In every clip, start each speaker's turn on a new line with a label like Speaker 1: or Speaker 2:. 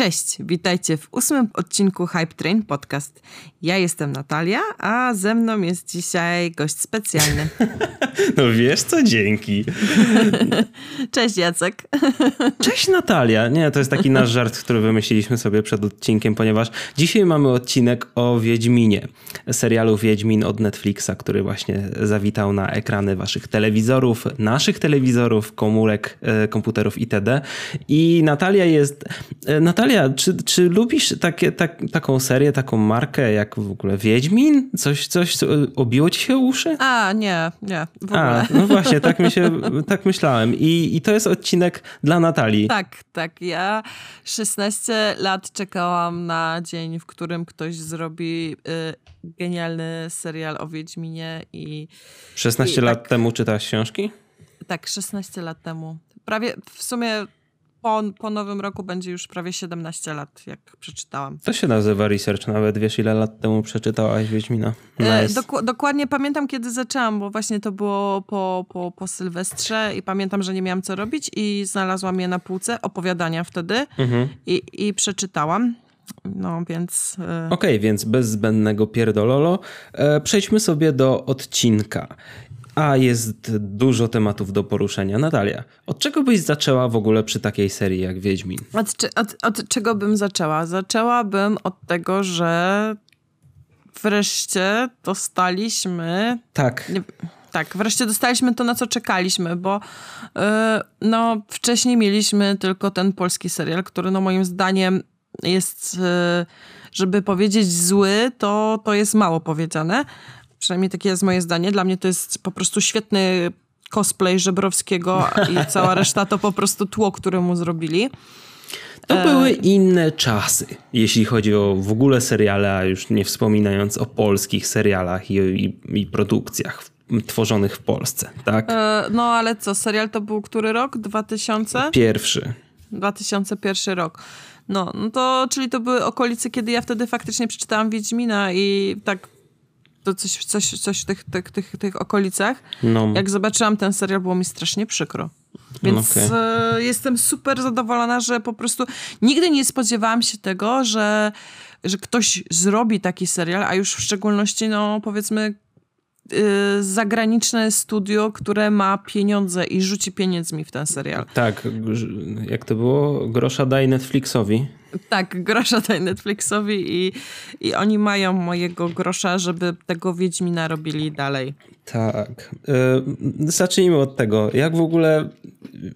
Speaker 1: Cześć, witajcie w ósmym odcinku Hype Train Podcast. Ja jestem Natalia, a ze mną jest dzisiaj gość specjalny.
Speaker 2: No wiesz co, dzięki.
Speaker 1: Cześć Jacek.
Speaker 2: Cześć Natalia. Nie, to jest taki nasz żart, który wymyśliliśmy sobie przed odcinkiem, ponieważ dzisiaj mamy odcinek o Wiedźminie. Serialu Wiedźmin od Netflixa, który właśnie zawitał na ekrany waszych telewizorów, naszych telewizorów, komórek, e, komputerów itd. I Natalia jest... e, Natalia, czy, czy lubisz takie, tak, taką serię, taką markę jak w ogóle Wiedźmin? Coś, coś co obiło ci się uszy?
Speaker 1: A, nie, nie, w ogóle.
Speaker 2: A, no właśnie, tak, mi się, tak myślałem. I, I to jest odcinek dla Natalii.
Speaker 1: Tak, tak. Ja 16 lat czekałam na dzień, w którym ktoś zrobi y, genialny serial o Wiedźminie i
Speaker 2: 16
Speaker 1: I
Speaker 2: lat
Speaker 1: tak.
Speaker 2: temu czytałaś książki?
Speaker 1: tak, 16 lat temu. Prawie w sumie po, po nowym roku będzie już prawie 17 lat, jak przeczytałam.
Speaker 2: To się nazywa research nawet. Wiesz, ile lat temu przeczytałaś Wiedźmina?
Speaker 1: E,
Speaker 2: Nice.
Speaker 1: doku- dokładnie pamiętam, kiedy zaczęłam, bo właśnie to było po, po, po Sylwestrze i pamiętam, że nie miałam co robić i znalazłam je na półce, opowiadania wtedy
Speaker 2: Mhm.
Speaker 1: i, i przeczytałam. No więc... E,
Speaker 2: Okej, więc bez zbędnego pierdololo. E, przejdźmy sobie do odcinka. A jest dużo tematów do poruszenia. Natalia, od czego byś zaczęła w ogóle przy takiej serii jak Wiedźmin?
Speaker 1: Od, od, od czego bym zaczęła? Zaczęłabym od tego, że wreszcie dostaliśmy
Speaker 2: Tak,
Speaker 1: Nie, tak, wreszcie dostaliśmy to, na co czekaliśmy, bo yy, no, wcześniej mieliśmy tylko ten polski serial, który no moim zdaniem jest, yy, żeby powiedzieć zły, to, to jest mało powiedziane. Przynajmniej takie jest moje zdanie. Dla mnie to jest po prostu świetny cosplay Żebrowskiego i cała reszta to po prostu tło, które mu zrobili.
Speaker 2: to były inne czasy, jeśli chodzi o w ogóle seriale, a już nie wspominając o polskich serialach i, i, i produkcjach tworzonych w Polsce, tak?
Speaker 1: Yy, no ale co, serial to był który rok? 2000?
Speaker 2: Pierwszy.
Speaker 1: 2001 rok. No, no to, czyli to były okolice, kiedy ja wtedy faktycznie przeczytałam Wiedźmina i tak to coś, coś, coś w tych, tych, tych, tych okolicach.
Speaker 2: No.
Speaker 1: Jak zobaczyłam ten serial, było mi strasznie przykro. Więc
Speaker 2: Okej.
Speaker 1: e, jestem super zadowolona, że po prostu nigdy nie spodziewałam się tego, że, że ktoś zrobi taki serial, a już w szczególności, no powiedzmy, y, zagraniczne studio, które ma pieniądze i rzuci pieniędzmi w ten serial.
Speaker 2: Tak, jak to było? Grosza daj Netflixowi.
Speaker 1: Tak, grosza daj Netflixowi i, i oni mają mojego grosza, żeby tego Wiedźmina robili dalej.
Speaker 2: Tak. Y, Zacznijmy od tego. Jak w ogóle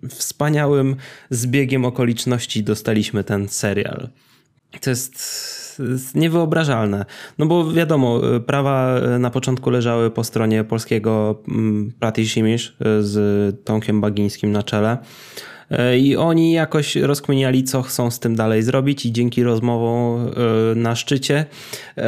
Speaker 2: wspaniałym zbiegiem okoliczności dostaliśmy ten serial? To jest niewyobrażalne. No bo wiadomo, y, prawa y, na początku leżały po stronie polskiego mm, Platy Simisz z Tomkiem Bagińskim na czele. Y, I oni jakoś rozkminiali, co chcą z tym dalej zrobić, i dzięki rozmowom y, na szczycie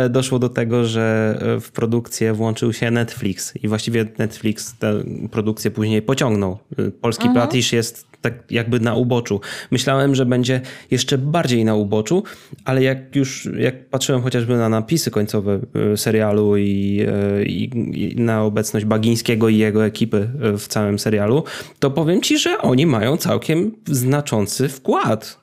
Speaker 2: y, doszło do tego, że w produkcję włączył się Netflix. I właściwie Netflix tę produkcję później pociągnął. Polski Platisz jest tak jakby na uboczu. Myślałem, że będzie jeszcze bardziej na uboczu, ale jak już jak patrzyłem chociażby na napisy końcowe y, serialu i, y, i, i na obecność Bagińskiego i jego ekipy y, w całym serialu, to powiem ci, że oni mają całkiem znaczący wkład.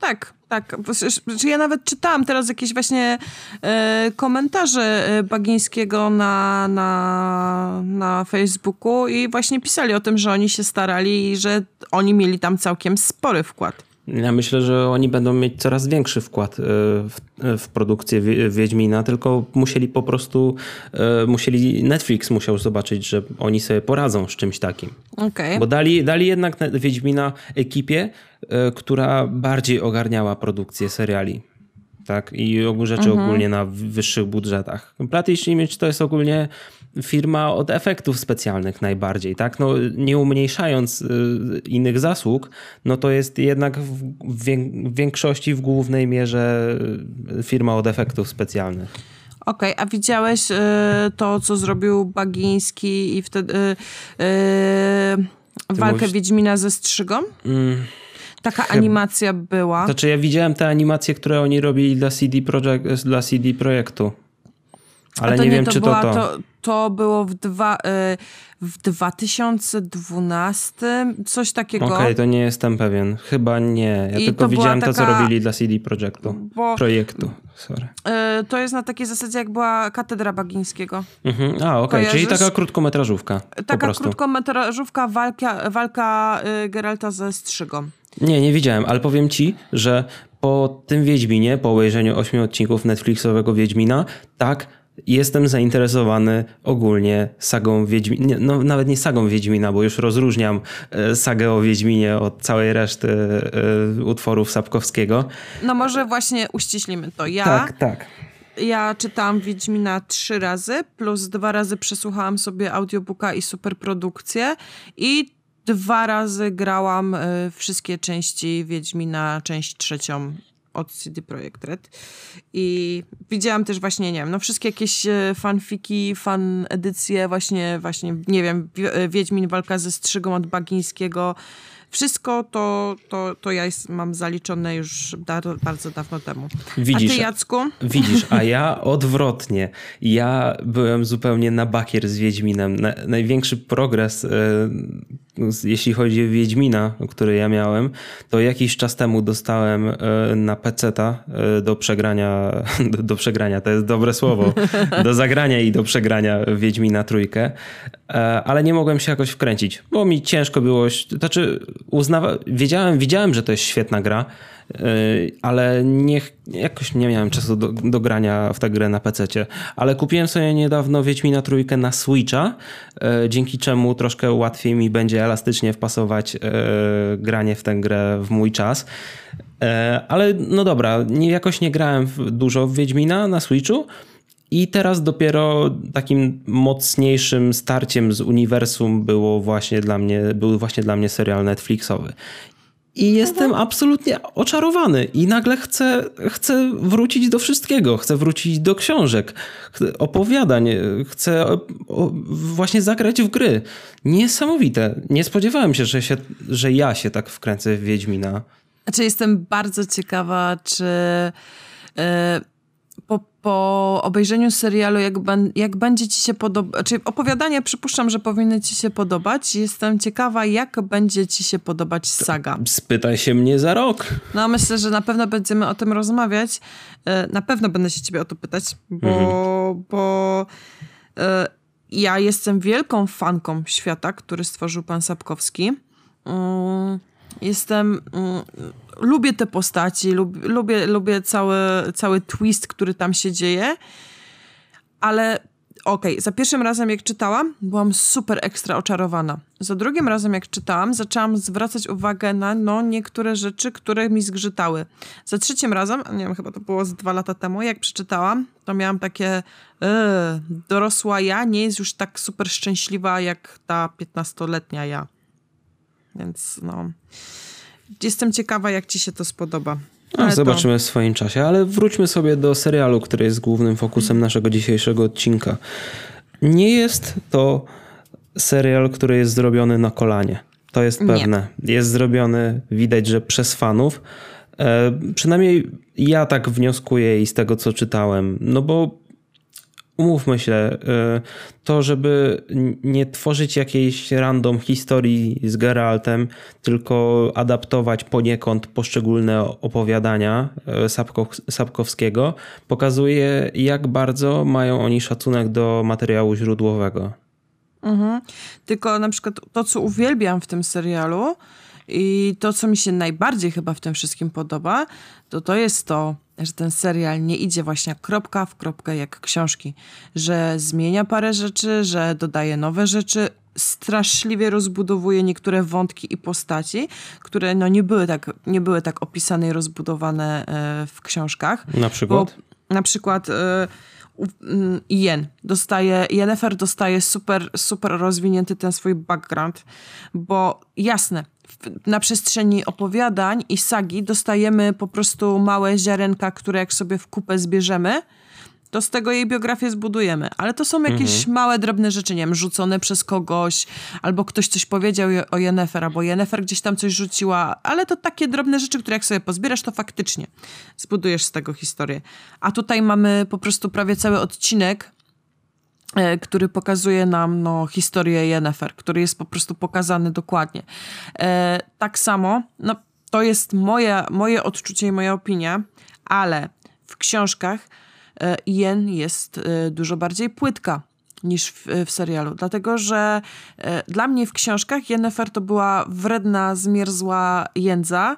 Speaker 1: Tak, tak. S- Ja nawet czytałam teraz jakieś właśnie e, komentarze e, Bagińskiego na, na, na Facebooku i właśnie pisali o tym, że oni się starali i że oni mieli tam całkiem spory wkład.
Speaker 2: Ja myślę, że oni będą mieć coraz większy wkład y, w, w produkcję Wie- Wiedźmina, tylko musieli po prostu, y, musieli, Netflix musiał zobaczyć, że oni sobie poradzą z czymś takim.
Speaker 1: Okej.
Speaker 2: Bo dali, dali jednak na- Wiedźmina ekipie, e, która bardziej ogarniała produkcję seriali. Tak, i ogół rzeczy ogólnie na wyższych budżetach. Platyś Image to jest ogólnie firma od efektów specjalnych najbardziej, tak? No, nie umniejszając y, innych zasług, no to jest jednak w, w wię- w większości, w głównej mierze y, firma od efektów specjalnych.
Speaker 1: Okej, a widziałeś e, to, co zrobił Bagiński i wtedy e, e, walkę
Speaker 2: mówisz-
Speaker 1: Wiedźmina ze Strzygą?
Speaker 2: Mm.
Speaker 1: Taka animacja była.
Speaker 2: Znaczy ja widziałem te animacje, które oni robili dla CD, Projekt, dla CD Projektu. Ale nie,
Speaker 1: nie,
Speaker 2: wiem,
Speaker 1: to
Speaker 2: czy
Speaker 1: była,
Speaker 2: to to.
Speaker 1: to. Było w, dwa, y, w 2012, coś takiego.
Speaker 2: Okej, okay, to nie jestem pewien. Chyba nie. Ja
Speaker 1: I
Speaker 2: tylko widziałem to, co
Speaker 1: taka-
Speaker 2: robili dla CD Projektu.
Speaker 1: Bo
Speaker 2: Projektu, sorry.
Speaker 1: y, to jest na takiej zasadzie, jak była katedra Bagińskiego.
Speaker 2: Mhm. A, okej, czyli
Speaker 1: Kojarzysz?
Speaker 2: taka krótkometrażówka.
Speaker 1: Taka krótkometrażówka walka, walka y, Geralta ze Strzygą.
Speaker 2: Nie, nie widziałem, ale powiem ci, że po tym Wiedźminie, po obejrzeniu ośmiu odcinków Netflixowego Wiedźmina, tak, jestem zainteresowany ogólnie sagą Wiedźmina, no nawet nie sagą Wiedźmina, bo już rozróżniam e, sagę o Wiedźminie od całej reszty e, utworów Sapkowskiego.
Speaker 1: No może właśnie uściślimy to. Ja,
Speaker 2: Tak, tak.
Speaker 1: ja czytałam Wiedźmina trzy razy, plus dwa razy przesłuchałam sobie audiobooka i superprodukcję i dwa razy grałam y, wszystkie części Wiedźmina, część trzecią od CD Projekt Red. I widziałam też właśnie, nie wiem, no wszystkie jakieś e, fanfiki, fan edycje, właśnie, właśnie, nie wiem, Wi- e, Wiedźmin walka ze Strzygą od Bagińskiego. Wszystko to, to, to ja jest, mam zaliczone już da, bardzo dawno temu.
Speaker 2: Widzisz,
Speaker 1: A ty, Jacku?
Speaker 2: Widzisz, a ja odwrotnie. Ja byłem zupełnie na bakier z Wiedźminem. Na, największy progres, e, jeśli chodzi o Wiedźmina, który ja miałem, to jakiś czas temu dostałem e, na PC-ta e, do przegrania, do, do przegrania, to jest dobre słowo, do zagrania i do przegrania Wiedźmina trójkę, e, ale nie mogłem się jakoś wkręcić, bo mi ciężko było, znaczy uznawa, wiedziałem, widziałem, że to jest świetna gra, ale nie, jakoś nie miałem czasu do, do grania w tę grę na PC. Ale kupiłem sobie niedawno Wiedźmina trójkę na Switcha, yy, dzięki czemu troszkę łatwiej mi będzie elastycznie wpasować yy, granie w tę grę w mój czas. Yy, ale no dobra, nie, jakoś nie grałem dużo w Wiedźmina na Switchu. I teraz dopiero takim mocniejszym starciem z uniwersum było właśnie dla mnie, był właśnie dla mnie serial Netflixowy. I jestem absolutnie oczarowany i nagle chcę, chcę wrócić do wszystkiego. Chcę wrócić do książek, opowiadań, chcę właśnie zagrać w gry. Niesamowite. Nie spodziewałem się, że, się, że ja się tak wkręcę w Wiedźmina.
Speaker 1: Znaczy jestem bardzo ciekawa, czy e, po, po obejrzeniu serialu, jak, ban, jak będzie ci się podobać, czy opowiadania przypuszczam, że powinny ci się podobać. Jestem ciekawa, jak będzie ci się podobać saga.
Speaker 2: Spytaj się mnie za rok.
Speaker 1: No myślę, że na pewno będziemy o tym rozmawiać. E, Na pewno będę się ciebie o to pytać, bo, bo e, ja jestem wielką fanką świata, który stworzył pan Sapkowski. Jestem... mm, Lubię te postaci, lub, lubię, lubię cały, cały twist, który tam się dzieje, ale okej, za pierwszym razem jak czytałam, byłam super ekstra oczarowana. Za drugim razem jak czytałam, zaczęłam zwracać uwagę na no, niektóre rzeczy, które mi zgrzytały. Za trzecim razem, nie wiem, chyba to było z dwa lata temu, jak przeczytałam, to miałam takie yy, dorosła ja nie jest już tak super szczęśliwa jak ta 15-letnia ja. Więc no... Jestem ciekawa, jak ci się to spodoba.
Speaker 2: No,
Speaker 1: Ale to-
Speaker 2: zobaczymy w swoim czasie, ale wróćmy sobie do serialu, który jest głównym fokusem naszego dzisiejszego odcinka. Nie jest to serial, który jest zrobiony na kolanie. To jest
Speaker 1: Nie.
Speaker 2: pewne. Jest zrobiony, widać, że przez fanów. E, przynajmniej ja tak wnioskuję i z tego, co czytałem. No bo umówmy się, e, to żeby nie tworzyć jakiejś random historii z Geraltem, tylko adaptować poniekąd poszczególne opowiadania e, Sapko- Sapkowskiego, pokazuje jak bardzo mają oni szacunek do materiału źródłowego.
Speaker 1: Mhm. Tylko na przykład to, co uwielbiam w tym serialu i to, co mi się najbardziej chyba w tym wszystkim podoba, to to jest to, że ten serial nie idzie właśnie kropka w kropkę jak książki, że zmienia parę rzeczy, że dodaje nowe rzeczy, straszliwie rozbudowuje niektóre wątki i postaci, które no nie były tak, nie były tak opisane i rozbudowane e, w książkach.
Speaker 2: Na przykład?
Speaker 1: Bo na przykład y, Jen. Dostaje, Yennefer dostaje super, super rozwinięty ten swój background, bo jasne, na przestrzeni opowiadań i sagi dostajemy po prostu małe ziarenka, które jak sobie w kupę zbierzemy, to z tego jej biografię zbudujemy. Ale to są jakieś małe, drobne rzeczy, nie wiem, rzucone przez kogoś, albo ktoś coś powiedział o Yennefer, albo Yennefer gdzieś tam coś rzuciła, ale to takie drobne rzeczy, które jak sobie pozbierasz, to faktycznie zbudujesz z tego historię. A tutaj mamy po prostu prawie cały odcinek e, który pokazuje nam no, historię Yennefer, który jest po prostu pokazany dokładnie. E, tak samo, no, to jest moje, moje odczucie i moja opinia, ale w książkach Jen jest e, dużo bardziej płytka niż w, w, serialu. Dlatego, że e, dla mnie w książkach Yennefer to była wredna, zmierzła jędza,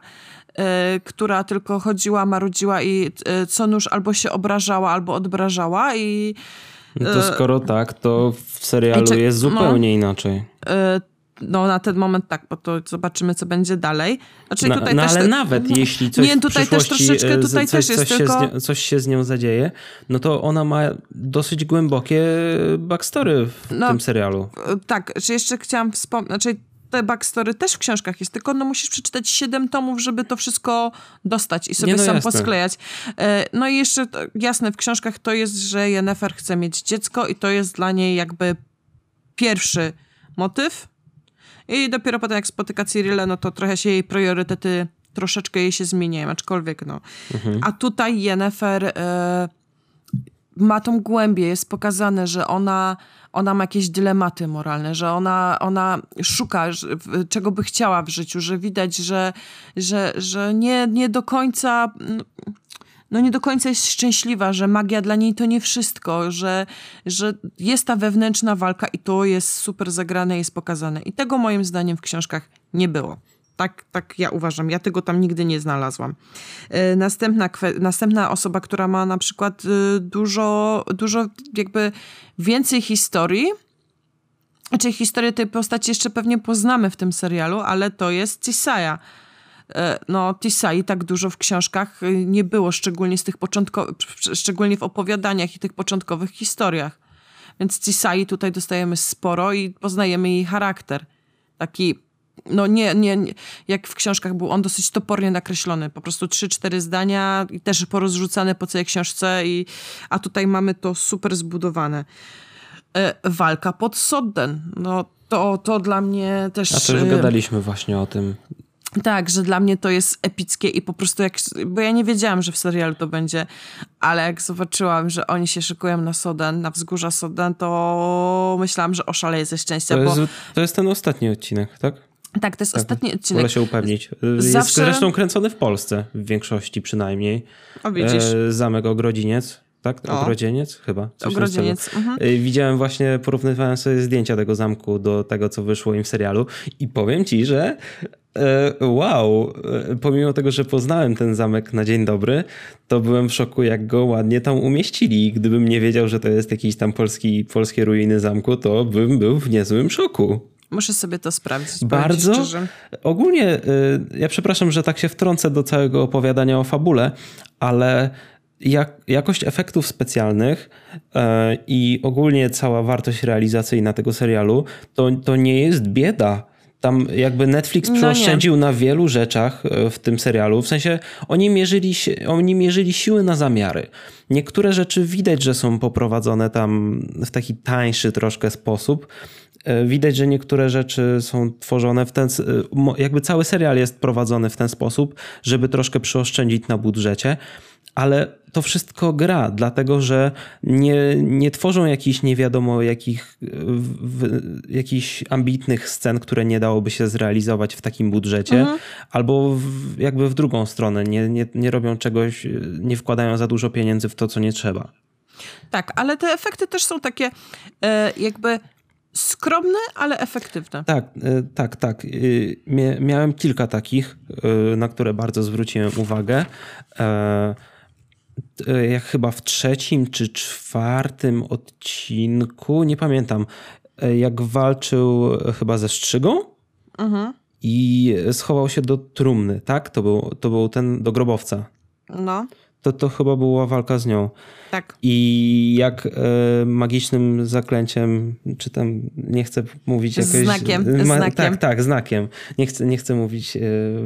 Speaker 1: e, która tylko chodziła, marudziła i e, co nóż albo się obrażała, albo odbrażała i...
Speaker 2: No to skoro tak, to w serialu jest no. zupełnie no, inaczej
Speaker 1: no na ten moment tak, bo to zobaczymy, co będzie dalej.
Speaker 2: Znaczy, no, tutaj no też ale nawet no, jeśli coś nie, tutaj też troszeczkę, tutaj coś, też jest coś, tylko... się nią, coś się z nią zadzieje, no to ona ma dosyć głębokie backstory w no, tym serialu.
Speaker 1: Tak, że jeszcze chciałam wspomnieć, znaczy te backstory też w książkach jest, tylko no musisz przeczytać siedem tomów, żeby to wszystko dostać i sobie nie, no sam jasne. posklejać. E, no i jeszcze jasne, w książkach to jest, że Jennifer chce mieć dziecko i to jest dla niej jakby pierwszy motyw, i dopiero potem jak spotyka Cyrilla, no to trochę się jej priorytety, troszeczkę jej się zmieniają, aczkolwiek no. Mhm. A tutaj Yennefer e, ma tą głębię, jest pokazane, że ona, ona ma jakieś dylematy moralne, że ona, ona szuka czego by chciała w życiu, że widać, że, że, że nie, nie do końca... No, no nie do końca jest szczęśliwa, że magia dla niej to nie wszystko, że, że jest ta wewnętrzna walka i to jest super zagrane, jest pokazane. I tego moim zdaniem w książkach nie było. Tak, tak ja uważam. Ja tego tam nigdy nie znalazłam. E, następna, następna osoba, która ma na przykład e, dużo, dużo jakby więcej historii, znaczy historię tej postaci jeszcze pewnie poznamy w tym serialu, ale to jest Tisaya. E, no Tisai tak dużo w książkach y, nie było, szczególnie z tych szczególnie w opowiadaniach i tych początkowych historiach. Więc Tisai tutaj dostajemy sporo i poznajemy jej charakter. Taki, no nie, nie, nie, jak w książkach był on dosyć topornie nakreślony. Po prostu trzy, cztery zdania i też porozrzucane po całej książce, i, a tutaj mamy to super zbudowane. E, walka pod Sodden. No to, to dla mnie też...
Speaker 2: A też y, gadaliśmy właśnie o tym
Speaker 1: tak, że dla mnie to jest epickie i po prostu jak, bo ja nie wiedziałam, że w serialu to będzie, ale jak zobaczyłam, że oni się szykują na Sodan, na wzgórza Sodan, to myślałam, że oszaleję ze szczęścia.
Speaker 2: To,
Speaker 1: bo...
Speaker 2: jest, to jest ten ostatni odcinek, tak?
Speaker 1: Tak, to jest tak, ostatni odcinek.
Speaker 2: Wolę się upewnić. Jest Zawsze... zresztą kręcony w Polsce, w większości przynajmniej.
Speaker 1: O, widzisz. E,
Speaker 2: Zamek Ogrodziniec. Tak? Ogrodzieniec chyba.
Speaker 1: Ogrodzieniec. Mhm.
Speaker 2: E, widziałem właśnie, porównywałem sobie zdjęcia tego zamku do tego, co wyszło im w serialu i powiem ci, że E, wow, e, pomimo tego, że poznałem ten zamek na dzień dobry, to byłem w szoku, jak go ładnie tam umieścili. Gdybym nie wiedział, że to jest jakiś tam polski, polskie ruiny zamku, to bym był w niezłym szoku.
Speaker 1: Muszę sobie to sprawdzić.
Speaker 2: Bardzo. Ogólnie, e, ja przepraszam, że tak się wtrącę do całego opowiadania o fabule, ale jak, jakość efektów specjalnych i ogólnie cała wartość realizacyjna tego serialu to, to nie jest bieda tam jakby Netflix no przeoszczędził no na wielu rzeczach e, w tym serialu. W sensie oni mierzyli, oni mierzyli siły na zamiary. Niektóre rzeczy widać, że są poprowadzone tam w taki tańszy troszkę sposób. E, widać, że niektóre rzeczy są tworzone w ten. E, jakby cały serial jest prowadzony w ten sposób, żeby troszkę przeoszczędzić na budżecie ale to wszystko gra, dlatego że nie, nie tworzą jakichś nie wiadomo jakich, w, jakichś ambitnych scen, które nie dałoby się zrealizować w takim budżecie, mhm. albo w, jakby w drugą stronę, nie, nie, nie robią czegoś, nie wkładają za dużo pieniędzy w to, co nie trzeba.
Speaker 1: Tak, ale te efekty też są takie e, jakby skromne, ale efektywne.
Speaker 2: Tak, e, tak, tak. E, miałem kilka takich, na które bardzo zwróciłem uwagę. E, jak chyba w trzecim czy czwartym odcinku, nie pamiętam, e, jak walczył chyba ze Strzygą mhm. i schował się do trumny, tak? To był, to był ten do grobowca.
Speaker 1: No
Speaker 2: to to chyba była walka z nią.
Speaker 1: Tak.
Speaker 2: I jak e, magicznym zaklęciem, czy tam nie chcę mówić jakoś...
Speaker 1: Znakiem, ma, znakiem.
Speaker 2: Tak, tak, znakiem. Nie chcę, nie chcę mówić e,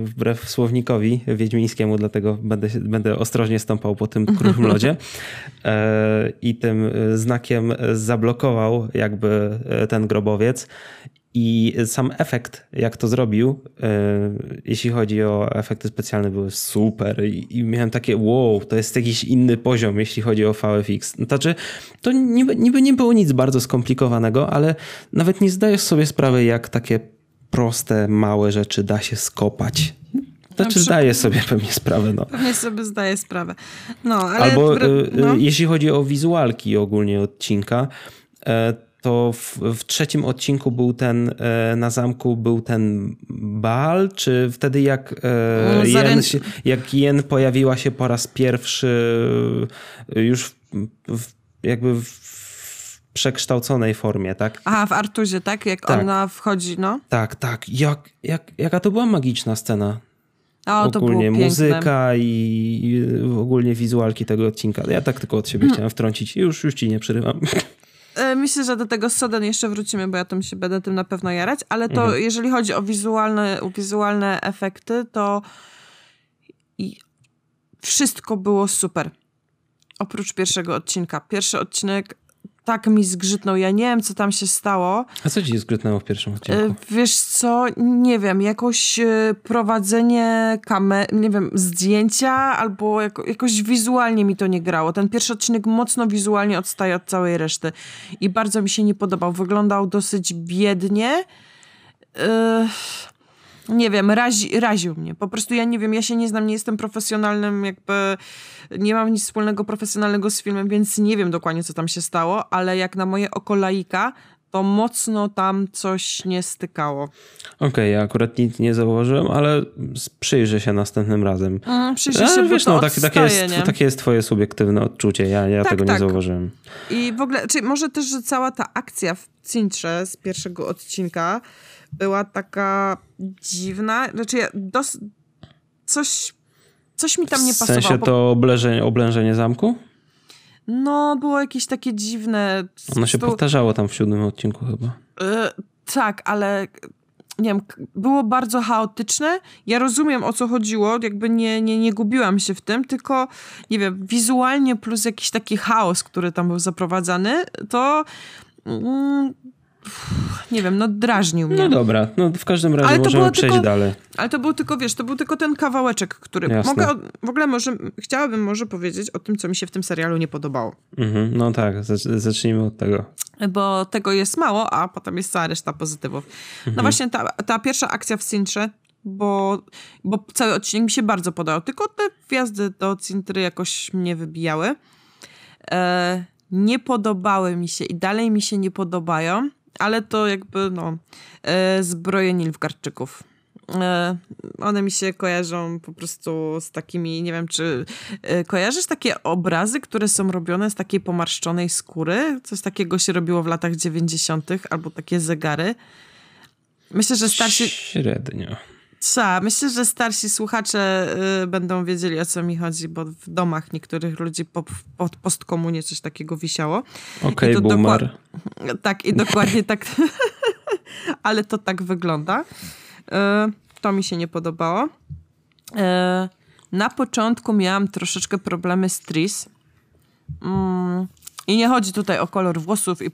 Speaker 2: wbrew słownikowi wiedźmińskiemu, dlatego będę, będę ostrożnie stąpał po tym kruchym lodzie. E, I tym znakiem zablokował jakby ten grobowiec I sam efekt, jak to zrobił, yy, jeśli chodzi o efekty specjalne, były super. I, I, miałem takie, wow, to jest jakiś inny poziom, jeśli chodzi o VFX. Znaczy, to niby, niby nie było nic bardzo skomplikowanego, ale nawet nie zdajesz sobie sprawy, jak takie proste, małe rzeczy da się skopać. Znaczy, zdaję sobie pewnie sprawę. No.
Speaker 1: Pewnie sobie zdaję sprawę. No, ale
Speaker 2: Albo no. jeśli chodzi o wizualki ogólnie odcinka, to w, w, trzecim odcinku był ten, e, na zamku był ten bal, czy wtedy jak, e, no, Jen, jak Jen pojawiła się po raz pierwszy e, już w, w, jakby w przekształconej formie, tak?
Speaker 1: Aha, w Artuzie, tak? Jak tak. ona wchodzi, no?
Speaker 2: Tak, tak. Jak, jak, jaka to była magiczna scena.
Speaker 1: O,
Speaker 2: ogólnie muzyka i, i, ogólnie wizualki tego odcinka. Ja tak tylko od siebie hmm. chciałem wtrącić. Już, już ci nie przerywam.
Speaker 1: E, myślę, że do tego Soden jeszcze wrócimy, bo ja tam się będę tym na pewno jarać, ale to mhm. jeżeli chodzi o wizualne, o wizualne efekty, to wszystko było super. Oprócz pierwszego odcinka. Pierwszy odcinek tak mi zgrzytnął. Ja nie wiem, co tam się stało.
Speaker 2: A co ci zgrzytnęło w pierwszym odcinku? E,
Speaker 1: wiesz co, nie wiem, jakoś e, prowadzenie kamer, nie wiem, zdjęcia albo jako, jakoś wizualnie mi to nie grało. Ten pierwszy odcinek mocno wizualnie odstaje od całej reszty i bardzo mi się nie podobał. Wyglądał dosyć biednie. Yy nie wiem, razi, raził mnie. Po prostu ja nie wiem, ja się nie znam, nie jestem profesjonalnym, jakby nie mam nic wspólnego profesjonalnego z filmem, więc nie wiem dokładnie, co tam się stało, ale jak na moje oko laika, to mocno tam coś nie stykało.
Speaker 2: Okej, okay, ja akurat nic nie zauważyłem, ale przyjrzę się następnym razem.
Speaker 1: Mm, przyjrzę się, wiesz, no, tak,
Speaker 2: takie, jest, takie jest twoje subiektywne odczucie, ja, ja tak, tego tak. nie zauważyłem.
Speaker 1: I w ogóle, czyli może też, że cała ta akcja w Cintrze z pierwszego odcinka była taka dziwna. Znaczy, ja dos... coś, coś mi tam nie pasowało.
Speaker 2: W sensie to oblężenie, oblężenie zamku?
Speaker 1: No, było jakieś takie dziwne.
Speaker 2: Ono się powtarzało tam w siódmym odcinku chyba. Yy,
Speaker 1: tak, ale nie wiem, było bardzo chaotyczne. Ja rozumiem o co chodziło, jakby nie, nie, nie gubiłam się w tym, tylko nie wiem, wizualnie plus jakiś taki chaos, który tam był zaprowadzany, to mm, nie wiem, no drażnił mnie.
Speaker 2: No dobra, no w każdym razie ale możemy przejść
Speaker 1: tylko,
Speaker 2: dalej.
Speaker 1: Ale to był tylko, wiesz, to był tylko ten kawałeczek, który Jasne. mogę, w ogóle może, chciałabym może powiedzieć o tym, co mi się w tym serialu nie podobało.
Speaker 2: Mhm, no tak, zacznijmy od tego.
Speaker 1: Bo tego jest mało, a potem jest cała reszta pozytywów. No mhm. No właśnie ta, ta pierwsza akcja w Cintrze, bo, bo cały odcinek mi się bardzo podobał, tylko te wjazdy do Cintry jakoś mnie wybijały. E, nie podobały mi się i dalej mi się nie podobają ale to jakby no e, zbroje Nilfgaardczyków. E, one mi się kojarzą po prostu z takimi, nie wiem, czy e, kojarzysz takie obrazy, które są robione z takiej pomarszczonej skóry? Coś takiego się robiło w latach 90., albo takie zegary. Myślę, że starsi.
Speaker 2: Średnio.
Speaker 1: Trza. Myślę, że starsi słuchacze y, będą wiedzieli o co mi chodzi, bo w domach niektórych ludzi po, po postkomunie coś takiego wisiało.
Speaker 2: Okej, okay, boomer.
Speaker 1: Tak, i dokładnie tak. Ale to tak wygląda. Y, to mi się nie podobało. Y, na początku miałam troszeczkę problemy z Tris. Mm, i nie chodzi tutaj o kolor włosów i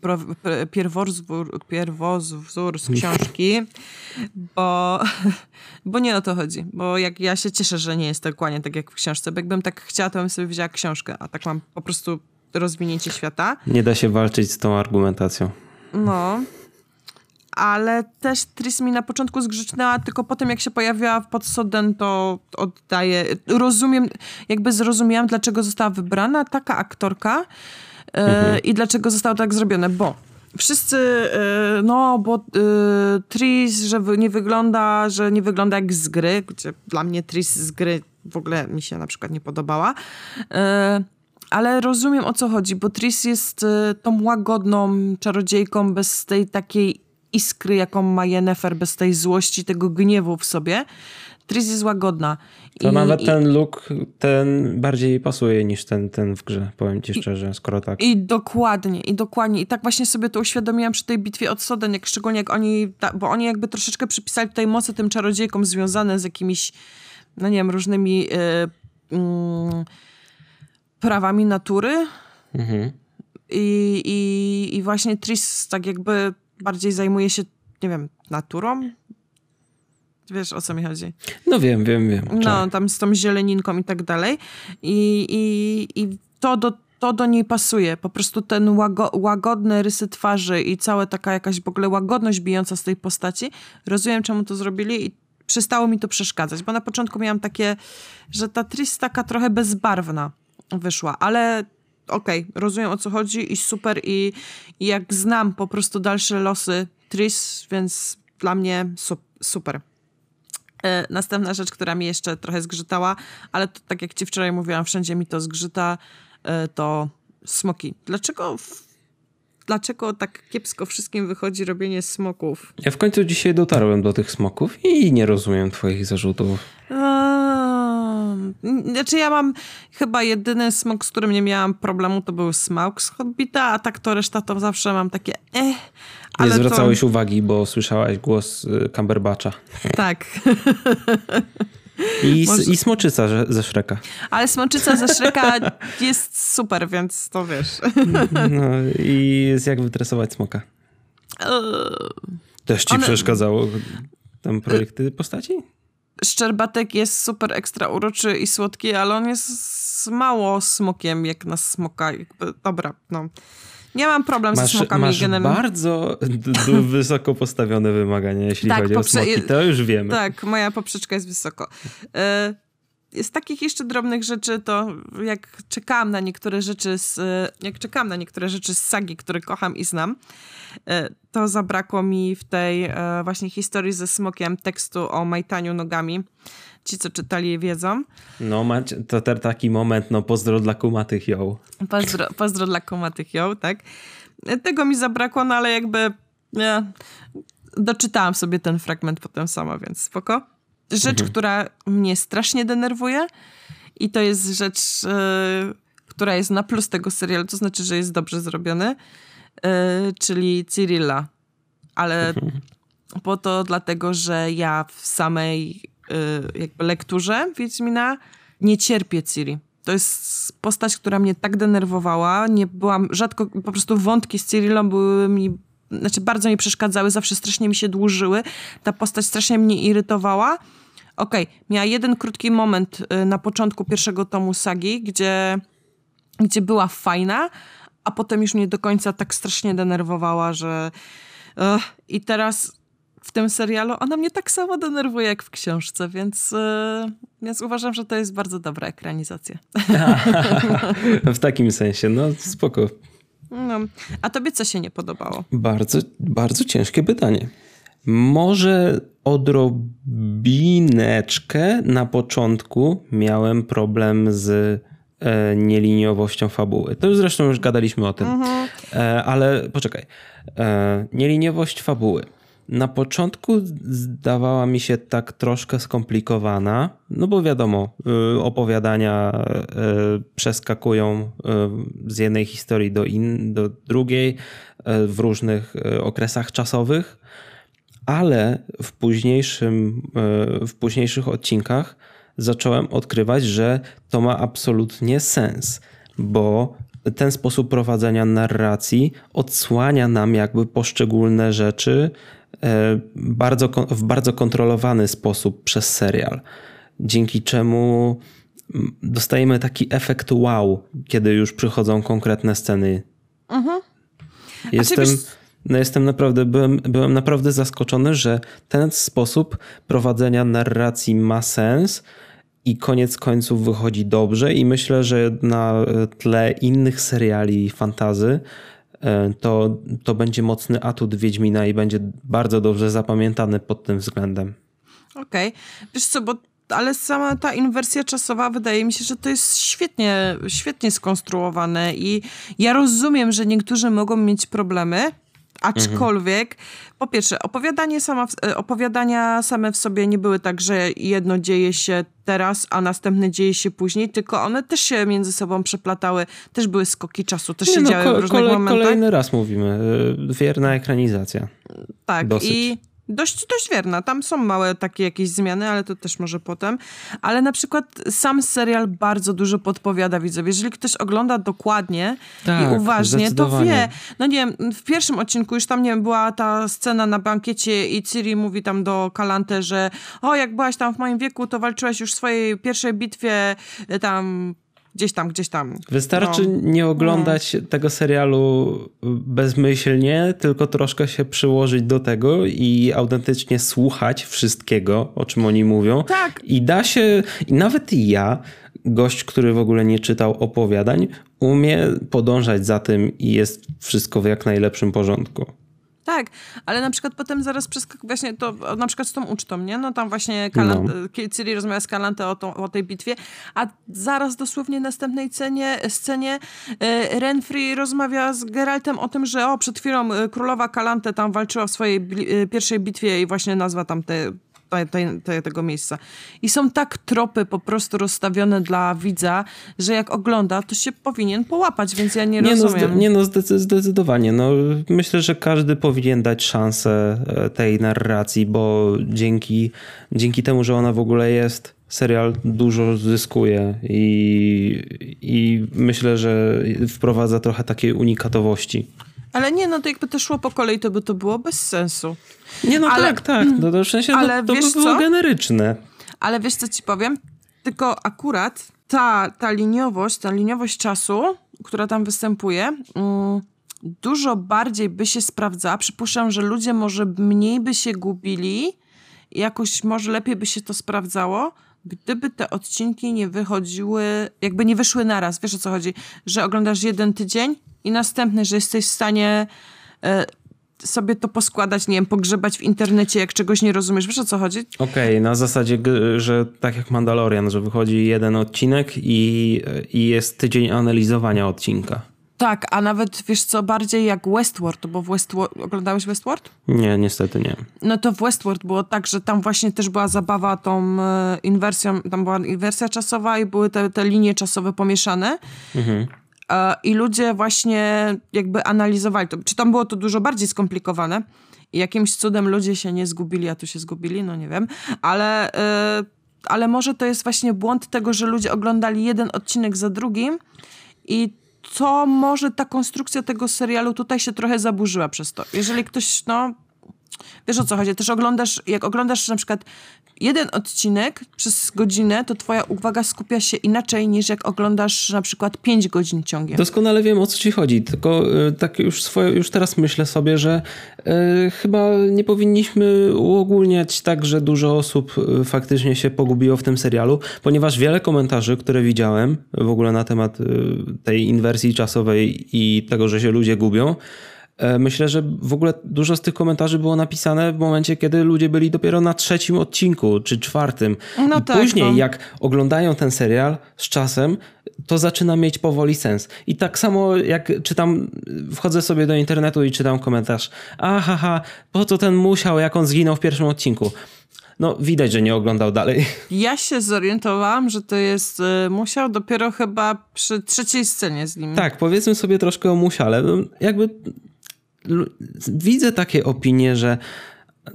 Speaker 1: pierwowzór, pierwowzór z książki, bo, bo nie o to chodzi. Bo jak ja się cieszę, że nie jest to dokładnie tak jak w książce, bo jakbym tak chciała, to bym sobie wzięła książkę, a tak mam po prostu rozwinięcie świata.
Speaker 2: Nie da się walczyć z tą argumentacją.
Speaker 1: No, ale też Tris mi na początku zgrzecznęła, tylko potem jak się pojawiła pod Soden, to oddaję. Rozumiem, jakby zrozumiałam, dlaczego została wybrana taka aktorka, mhm. i dlaczego zostało tak zrobione, bo wszyscy, e, no, bo e, Tris, że nie wygląda, że nie wygląda jak z gry, gdzie dla mnie Tris z gry w ogóle mi się na przykład nie podobała. Ale rozumiem o co chodzi, bo Tris jest tą łagodną czarodziejką bez tej takiej iskry, jaką ma Yennefer, bez tej złości, tego gniewu w sobie. Tris jest łagodna.
Speaker 2: To I, nawet ten look, ten bardziej pasuje niż ten, ten w grze, powiem ci szczerze, skoro tak.
Speaker 1: I dokładnie, i dokładnie. I tak właśnie sobie to uświadomiłam przy tej bitwie od Soden, jak szczególnie jak oni, bo oni jakby troszeczkę przypisali tutaj mocy tym czarodziejkom związane z jakimiś, no nie wiem, różnymi yy, yy, prawami natury. Mhm. I, i, I właśnie Tris tak jakby bardziej zajmuje się nie wiem, naturą. Wiesz, o co mi chodzi?
Speaker 2: No wiem, wiem, wiem.
Speaker 1: No, tam z tą zieleninką i tak dalej. I, i, i to do to do niej pasuje. Po prostu ten łago, łagodne rysy twarzy i cała taka jakaś w ogóle łagodność bijąca z tej postaci. Rozumiem, czemu to zrobili i przestało mi to przeszkadzać, bo na początku miałam takie, że ta Tris taka trochę bezbarwna wyszła, ale okej, okay, rozumiem o co chodzi i super i, i jak znam po prostu dalsze losy Tris, więc dla mnie su super. E, następna rzecz, która mi jeszcze trochę zgrzytała, ale to, tak jak ci wczoraj mówiłam, wszędzie mi to zgrzyta, e, to smoki. Dlaczego dlaczego tak kiepsko wszystkim wychodzi robienie smoków.
Speaker 2: Ja w końcu dzisiaj dotarłem do tych smoków i nie rozumiem twoich zarzutów.
Speaker 1: znaczy ja mam chyba jedyny smok, z którym nie miałam problemu, to był smaug z Hobbita, a tak to reszta to zawsze mam takie eh.
Speaker 2: Ale nie zwracałeś to... uwagi, bo słyszałaś głos y, Cumberbatcha.
Speaker 1: Tak.
Speaker 2: I, Może... I smoczyca ze Szreka.
Speaker 1: Ale smoczyca ze Szreka jest super, więc to wiesz.
Speaker 2: No i jest jak wytresować smoka. Eee, Też ci One... przeszkadzało tam projekty postaci?
Speaker 1: Szczerbatek jest super ekstra uroczy i słodki, ale on jest mało smokiem jak na smoka. Dobra, no. Nie mam problem masz, ze smokami
Speaker 2: masz
Speaker 1: generalnie.
Speaker 2: bardzo wysoko postawione wymagania, jeśli tak, chodzi o smoki. To już wiemy.
Speaker 1: Tak, moja poprzeczka jest wysoko. E, z takich jeszcze drobnych rzeczy, to jak czekałam na niektóre rzeczy z, jak czekałam na niektóre rzeczy z sagi, które kocham i znam, e, to zabrakło mi w tej e, właśnie historii ze smokiem tekstu o majtaniu nogami ci, co czytali, wiedzą.
Speaker 2: No, to ten taki moment, no pozdro dla kumatych ją.
Speaker 1: Pozdro, pozdro dla kumatych ją, tak. Tego mi zabrakło, no ale jakby ja, doczytałam sobie ten fragment potem sama, więc spoko. Rzecz, mhm. która mnie strasznie denerwuje i to jest rzecz, yy, która jest na plus tego serialu, to znaczy, że jest dobrze zrobiony, yy, czyli Cyrilla. Ale mhm. po to dlatego, że ja w samej jakby lekturze Wiedźmina nie cierpię Ciri. To jest postać, która mnie tak denerwowała. Nie byłam rzadko, po prostu wątki z Cyrillą były mi, znaczy bardzo mi przeszkadzały, zawsze strasznie mi się dłużyły. Ta postać strasznie mnie irytowała. Okej, okay, miała jeden krótki moment y, na początku pierwszego tomu sagi, gdzie, gdzie była fajna, a potem już mnie do końca tak strasznie denerwowała, że... Uh, I teraz w tym serialu, ona mnie tak samo denerwuje jak w książce, więc, yy, więc uważam, że to jest bardzo dobra ekranizacja.
Speaker 2: w takim sensie, no spoko.
Speaker 1: No. A tobie co się nie podobało?
Speaker 2: Bardzo, bardzo ciężkie pytanie. Może odrobineczkę na początku miałem problem z e, nieliniowością fabuły. To już zresztą już gadaliśmy o tym. Mhm. E, ale poczekaj. E, nieliniowość fabuły na początku zdawała mi się tak troszkę skomplikowana, no bo wiadomo, y, opowiadania y, przeskakują y, z jednej historii do, in, do drugiej w różnych okresach czasowych, ale w, późniejszym, w późniejszych odcinkach zacząłem odkrywać, że to ma absolutnie sens, bo ten sposób prowadzenia narracji odsłania nam jakby poszczególne rzeczy E, bardzo, w bardzo kontrolowany sposób przez serial, dzięki czemu dostajemy taki efekt wow, kiedy już przychodzą konkretne sceny. Mhm. Jestem, no jestem naprawdę, byłem, byłem naprawdę zaskoczony, że ten sposób prowadzenia narracji ma sens i koniec końców wychodzi dobrze i myślę, że na tle innych seriali fantazy E, to, to będzie mocny atut Wiedźmina i będzie bardzo dobrze zapamiętany pod tym względem.
Speaker 1: Okej. Okay. Wiesz co, bo ale sama ta inwersja czasowa wydaje mi się, że to jest świetnie, świetnie skonstruowane i ja rozumiem, że niektórzy mogą mieć problemy, Aczkolwiek, mhm. po pierwsze, opowiadanie sama, e, opowiadania same w sobie nie były tak, że jedno dzieje się teraz, a następne dzieje się później, tylko one też się między sobą przeplatały, też były skoki czasu, też nie, się no, działy ko- w różnych kole- momentach.
Speaker 2: Kolejny raz mówimy, e, wierna ekranizacja.
Speaker 1: Tak, Dosyć. i dość, dość wierna. Tam są małe takie jakieś zmiany, ale to też może potem. Ale na przykład sam serial bardzo dużo podpowiada widzowie. Jeżeli ktoś ogląda dokładnie tak, i uważnie, to wie. No nie wiem, w pierwszym odcinku już tam, nie wiem, była ta scena na bankiecie i Ciri mówi tam do Kalante, że o, jak byłaś tam w moim wieku, to walczyłaś już w swojej pierwszej bitwie e, tam gdzieś tam, gdzieś tam.
Speaker 2: Wystarczy no. nie oglądać no. tego serialu bezmyślnie, tylko troszkę się przyłożyć do tego i autentycznie słuchać wszystkiego, o czym oni mówią.
Speaker 1: Tak.
Speaker 2: I da się, i nawet ja, gość, który w ogóle nie czytał opowiadań, umie podążać za tym i jest wszystko w jak najlepszym porządku.
Speaker 1: Tak, ale na przykład potem zaraz przeskakuje właśnie to, na przykład z tą ucztą, nie? No tam właśnie Kalant, no. Ciri rozmawia z Kalante o, o tej bitwie, a zaraz dosłownie w następnej cenie, scenie e, Renfrey rozmawia z Geraltem o tym, że o, przed chwilą e, królowa Kalante tam walczyła w swojej e, pierwszej bitwie i właśnie nazwa tam te te, te, tego miejsca. I są tak tropy po prostu rozstawione dla widza, że jak ogląda, to się powinien połapać, więc ja nie, nie no, rozumiem.
Speaker 2: No, nie no, zdecydowanie. No, myślę, że każdy powinien dać szansę e, tej narracji, bo dzięki, dzięki temu, że ona w ogóle jest, serial dużo zyskuje i, i myślę, że wprowadza trochę takiej unikatowości.
Speaker 1: Ale nie, no to jakby to szło po kolei, to by to było bez sensu.
Speaker 2: Nie, no ale, tak, tak. No to w sensie no, ale to, to by było co? generyczne.
Speaker 1: Ale wiesz, co ci powiem? Tylko akurat ta, ta liniowość, ta liniowość czasu, która tam występuje, mm, dużo bardziej by się sprawdzała. Przypuszczam, że ludzie może mniej by się gubili, jakoś może lepiej by się to sprawdzało, gdyby te odcinki nie wychodziły, jakby nie wyszły naraz. Wiesz o co chodzi? Że oglądasz jeden tydzień i następny, że jesteś w stanie e, sobie to poskładać, nie wiem, pogrzebać w internecie, jak czegoś nie rozumiesz. Wiesz o co chodzi?
Speaker 2: Okej, okay, na zasadzie, że tak jak Mandalorian, że wychodzi jeden odcinek i, i jest tydzień analizowania odcinka.
Speaker 1: Tak, a nawet wiesz co, bardziej jak Westworld, bo w Westworld... Oglądałeś Westworld?
Speaker 2: Nie, niestety nie.
Speaker 1: No to w Westworld było tak, że tam właśnie też była zabawa tą e, inwersją, tam była inwersja czasowa i były te, te linie czasowe pomieszane. Mhm. E, I ludzie właśnie jakby analizowali to. Czy tam było to dużo bardziej skomplikowane i jakimś cudem ludzie się nie zgubili, a tu się zgubili, no nie wiem, ale, yy, ale może to jest właśnie błąd tego, że ludzie oglądali jeden odcinek za drugim i to może ta konstrukcja tego serialu tutaj się trochę zaburzyła przez to. Jeżeli ktoś, no, Wiesz o co chodzi? Też oglądasz, jak oglądasz na przykład jeden odcinek przez godzinę, to twoja uwaga skupia się inaczej niż jak oglądasz na przykład pięć godzin ciągiem.
Speaker 2: Doskonale wiem o co ci chodzi, tylko y, tak już, swoje, już teraz myślę sobie, że y, chyba nie powinniśmy uogólniać tak, że dużo osób y, faktycznie się pogubiło w tym serialu, ponieważ wiele komentarzy, które widziałem w ogóle na temat tej inwersji czasowej i tego, że się ludzie gubią, myślę, że w ogóle dużo z tych komentarzy było napisane w momencie, kiedy ludzie byli dopiero na trzecim odcinku czy czwartym. No I tak, później, no. jak oglądają ten serial z czasem, to zaczyna mieć powoli sens. I tak samo jak czytam, wchodzę sobie do internetu i czytam komentarz. Aha, po co ten musiał, jak on zginął w pierwszym odcinku? No, widać, że nie oglądał dalej.
Speaker 1: Ja się zorientowałam, że to jest y, musiał dopiero chyba przy trzeciej scenie z nim.
Speaker 2: Tak, powiedzmy sobie troszkę o musiale. No, jakby widzę takie opinie, że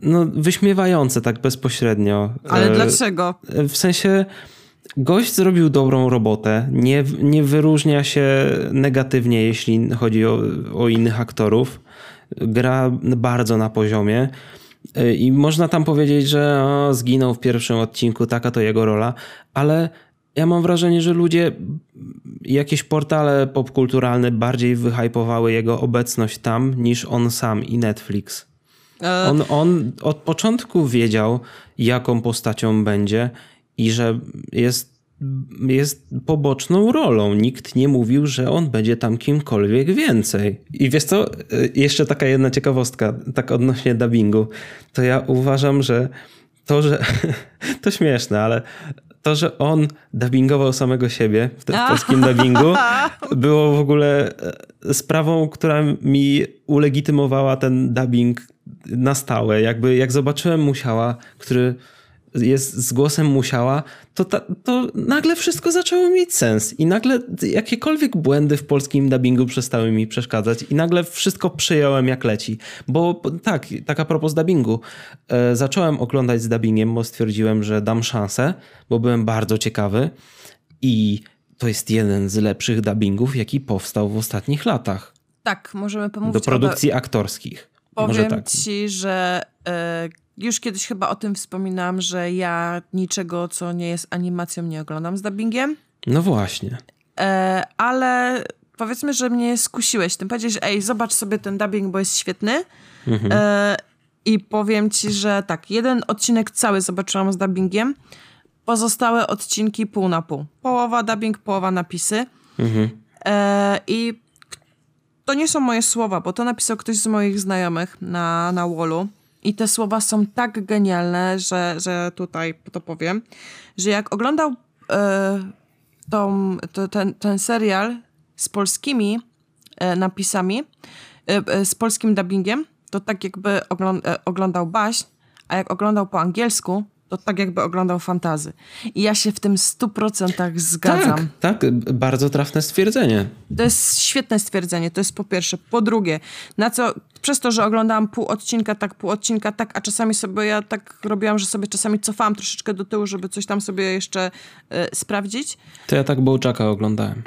Speaker 2: no, wyśmiewające tak bezpośrednio.
Speaker 1: Ale e, dlaczego?
Speaker 2: W sensie gość zrobił dobrą robotę, nie, nie wyróżnia się negatywnie, jeśli chodzi o, o innych aktorów. Gra bardzo na poziomie. E, I można tam powiedzieć, że o, zginął w pierwszym odcinku, taka to jego rola, ale ja mam wrażenie, że ludzie, jakieś portale popkulturalne bardziej wyhypowały jego obecność tam niż on sam i Netflix. E... On, on od początku wiedział, jaką postacią będzie i że jest, jest poboczną rolą. Nikt nie mówił, że on będzie tam kimkolwiek więcej. I wiesz co, e, jeszcze taka jedna ciekawostka, tak odnośnie dubbingu. To ja uważam, że to, że to śmieszne, ale to, że on dubbingował samego siebie w, w polskim dubbingu, było w ogóle e, sprawą, która mi ulegitymowała ten dubbing na stałe. Jakby jak zobaczyłem Musiała, który jest z głosem musiała, to, ta, to nagle wszystko zaczęło mieć sens i nagle jakiekolwiek błędy w polskim dubbingu przestały mi przeszkadzać i nagle wszystko przyjąłem jak leci. Bo tak, tak a propos dubbingu, e, zacząłem oglądać z dubbingiem, bo stwierdziłem, że dam szansę, bo byłem bardzo ciekawy i to jest jeden z lepszych dubbingów, jaki powstał w ostatnich latach.
Speaker 1: Tak, możemy pomówić
Speaker 2: Do produkcji o... aktorskich.
Speaker 1: Powiem
Speaker 2: tak.
Speaker 1: ci, że e, już kiedyś chyba o tym wspominałam, że ja niczego, co nie jest animacją, nie oglądam z dubbingiem.
Speaker 2: No właśnie.
Speaker 1: E, ale powiedzmy, że mnie skusiłeś tym. Powiedzieć, że ej, zobacz sobie ten dubbing, bo jest świetny. Mhm. E, I powiem ci, że tak, jeden odcinek cały zobaczyłam z dubbingiem. Pozostałe odcinki pół na pół. Połowa dubbing, połowa napisy. Mhm. E, I to nie są moje słowa, bo to napisał ktoś z moich znajomych na, na wallu. I te słowa są tak genialne, że, że tutaj to powiem, że jak oglądał e, tą, to, ten, ten serial z polskimi e, napisami, e, z polskim dubbingiem, to tak jakby oglądał baśń, a jak oglądał po angielsku, to tak jakby oglądał fantazy. I ja się w tym stu procentach zgadzam.
Speaker 2: Tak, tak, bardzo trafne stwierdzenie.
Speaker 1: To jest świetne stwierdzenie, to jest po pierwsze. Po drugie, na co, przez to, że oglądałam pół odcinka tak, pół odcinka tak, a czasami sobie ja tak robiłam, że sobie czasami cofałam troszeczkę do tyłu, żeby coś tam sobie jeszcze y, sprawdzić.
Speaker 2: To ja tak Bołczaka oglądałem.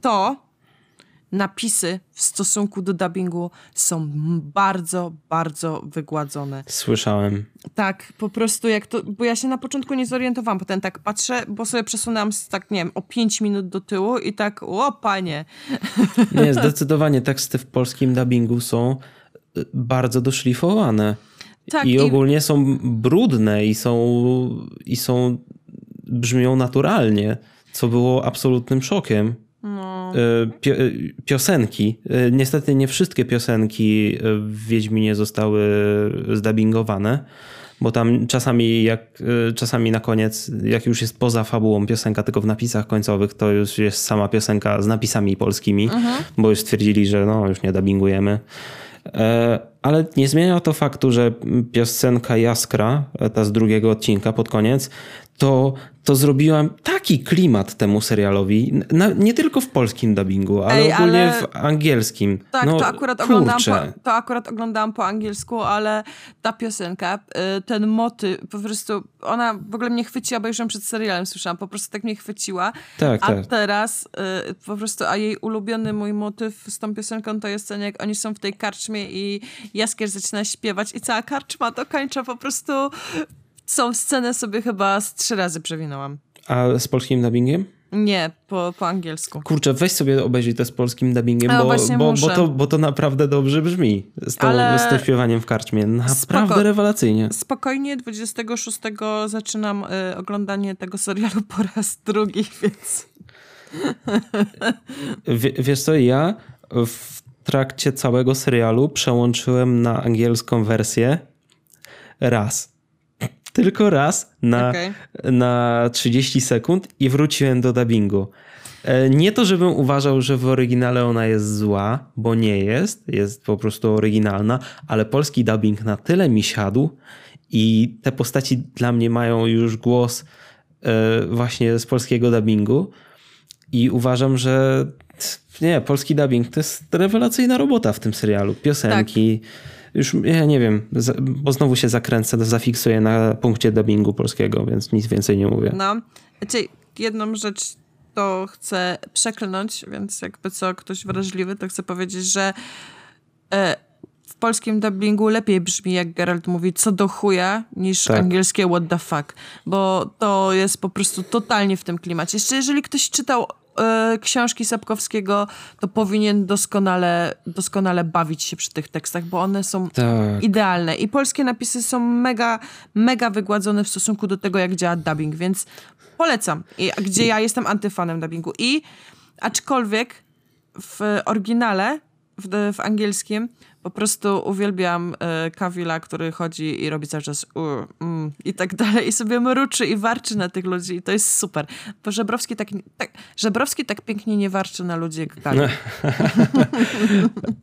Speaker 1: To napisy w stosunku do dubbingu są bardzo, bardzo wygładzone.
Speaker 2: Słyszałem.
Speaker 1: Tak, po prostu jak to, bo ja się na początku nie zorientowałam, potem tak patrzę, bo sobie przesunęłam tak, nie wiem, o 5 minut do tyłu i tak, o panie.
Speaker 2: Nie, zdecydowanie teksty w polskim dubbingu są y, bardzo doszlifowane. Tak, I ogólnie i... są brudne i są, i są, brzmią naturalnie, co było absolutnym szokiem. No. E, e, piosenki. E, niestety nie wszystkie piosenki w Wiedźminie zostały zdubbingowane, bo tam czasami, jak, czasami na koniec, jak już jest poza fabułą piosenka, tylko w napisach końcowych, to już jest sama piosenka z napisami polskimi, mhm. bo już stwierdzili, że no, już nie dubbingujemy. Ale nie zmienia to faktu, że piosenka Jaskra, ta z drugiego odcinka pod koniec, to to zrobiłam taki klimat temu serialowi, na, nie tylko w polskim dubbingu, ale Ej, ogólnie ale... w angielskim.
Speaker 1: Tak, no, to, akurat oglądałam po, to akurat oglądałam po angielsku, ale ta piosenka, y, ten motyw, po prostu ona w ogóle mnie chwyciła, bo już ją przed serialem słyszałam, po prostu tak mnie chwyciła. Tak, a tak. teraz y, po prostu, a jej ulubiony mój motyw z tą piosenką to jest ten, jak oni są w tej karczmie i Jaskier zaczyna śpiewać i cała karczma dokończa po prostu są scenę sobie chyba z trzy razy przewinęłam.
Speaker 2: A z polskim dubbingiem?
Speaker 1: Nie, po, po angielsku.
Speaker 2: Kurczę, weź sobie obejrzyj to z polskim dubbingiem, bo, bo, bo, to, bo to naprawdę dobrze brzmi z, tą, Ale... z tym śpiewaniem w karczmie. Naprawdę Spoko... rewelacyjnie.
Speaker 1: Spokojnie, 26 zaczynam y, oglądanie tego serialu po raz drugi, więc...
Speaker 2: W, wiesz co, ja w trakcie całego serialu przełączyłem na angielską wersję raz tylko raz na, okay. na 30 sekund i wróciłem do dubbingu. E, nie to, żebym uważał, że w oryginale ona jest zła, bo nie jest, jest po prostu oryginalna, ale polski dubbing na tyle mi siadł i te postaci dla mnie mają już głos e, właśnie z polskiego dubbingu i uważam, że nie, polski dubbing to jest rewelacyjna robota w tym serialu. Piosenki. Tak już ja nie wiem, bo znowu się zakręcę, zafiksuję na punkcie dubbingu polskiego, więc nic więcej nie mówię.
Speaker 1: No, znaczy jedną rzecz to chcę przeklnąć, więc jakby co, ktoś wrażliwy, to chcę powiedzieć, że e, w polskim dubbingu lepiej brzmi, jak Geralt mówi co do chuja, niż tak. angielskie what the fuck, bo to jest po prostu totalnie w tym klimacie. Jeszcze jeżeli ktoś czytał e, książki Sapkowskiego, to powinien doskonale, doskonale bawić się przy tych tekstach, bo one są tak. idealne. I polskie napisy są mega, mega wygładzone w stosunku do tego, jak działa dubbing, więc polecam. I, gdzie ja jestem antyfanem dubbingu. I aczkolwiek w oryginale, w, w angielskim, po prostu uwielbiam y, Kawila, który chodzi i robi cały czas mm, i tak dalej i sobie mruczy i warczy na tych ludzi i to jest super. Bo Żebrowski tak, tak, Żebrowski tak pięknie nie warczy na ludzi jak Kawil.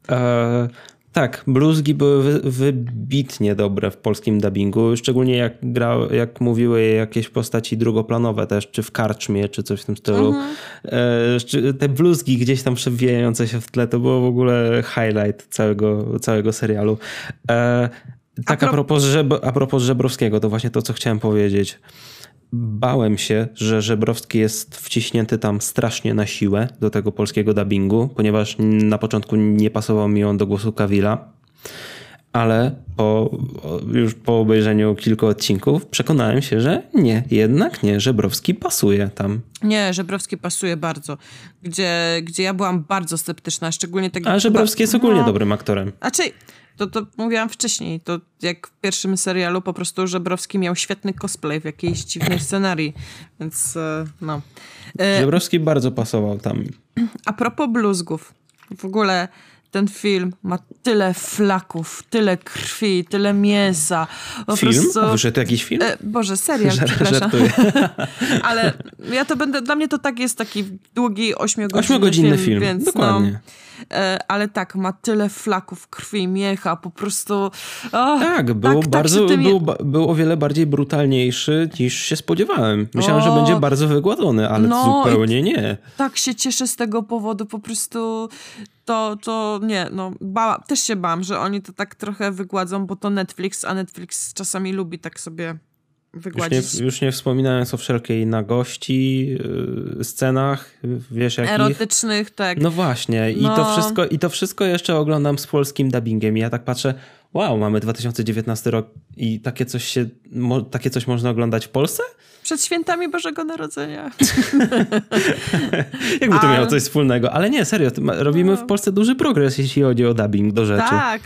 Speaker 2: Tak, bluzgi były wy, wybitnie dobre w polskim dubbingu, szczególnie jak, gra, jak mówiły jakieś postaci drugoplanowe też, czy w karczmie, czy coś w tym stylu. Mhm. E, te bluzgi gdzieś tam przewijające się w tle, to było w ogóle highlight całego, całego serialu. E, tak a, propos Żeb a propos Żebrowskiego, to właśnie to, co chciałem powiedzieć bałem się, że Żebrowski jest wciśnięty tam strasznie na siłę do tego polskiego dubbingu, ponieważ na początku nie pasował mi on do głosu Kawila, ale po, już po obejrzeniu kilku odcinków przekonałem się, że nie, jednak nie, Żebrowski pasuje tam.
Speaker 1: Nie, Żebrowski pasuje bardzo, gdzie, gdzie ja byłam bardzo sceptyczna, szczególnie tego...
Speaker 2: A Żebrowski jest ogólnie no, dobrym aktorem.
Speaker 1: A czy to, to mówiłam wcześniej, to jak w pierwszym serialu po prostu Żebrowski miał świetny cosplay w jakiejś dziwnej scenarii, więc e, no.
Speaker 2: E, Żebrowski bardzo pasował tam.
Speaker 1: A propos bluzgów, w ogóle ten film ma tyle flaków, tyle krwi, tyle mięsa.
Speaker 2: Po film? Prostu... Wyszedł jakiś film? E,
Speaker 1: Boże, serial, Żar przepraszam. Ale ja to będę, dla mnie to tak jest taki długi, ośmiogodzinny, ośmiogodzinny film, film, więc Dokładnie. No, E, ale tak, ma tyle flaków krwi, miecha, po prostu...
Speaker 2: Oh, tak, był tak, tak bardzo, tak był, był o wiele bardziej brutalniejszy niż się spodziewałem. Myślałem, o, że będzie bardzo wygładzony, ale no, zupełnie nie.
Speaker 1: Tak się cieszę z tego powodu, po prostu to, to nie, no ba, też się bałam, że oni to tak trochę wygładzą, bo to Netflix, a Netflix czasami lubi tak sobie wygładzić.
Speaker 2: Już nie, już nie wspominając o wszelkiej nagości, yy, scenach, wiesz jakich?
Speaker 1: Erotycznych, tak.
Speaker 2: No właśnie I, no. to wszystko, i to wszystko jeszcze oglądam z polskim dubbingiem i ja tak patrzę, wow, mamy 2019 rok i takie coś się, mo, takie coś można oglądać w Polsce?
Speaker 1: Przed świętami Bożego Narodzenia.
Speaker 2: Jakby to miało coś wspólnego. Ale nie, serio, robimy w no. Polsce duży progres, jeśli chodzi o dubbing do rzeczy.
Speaker 1: Tak,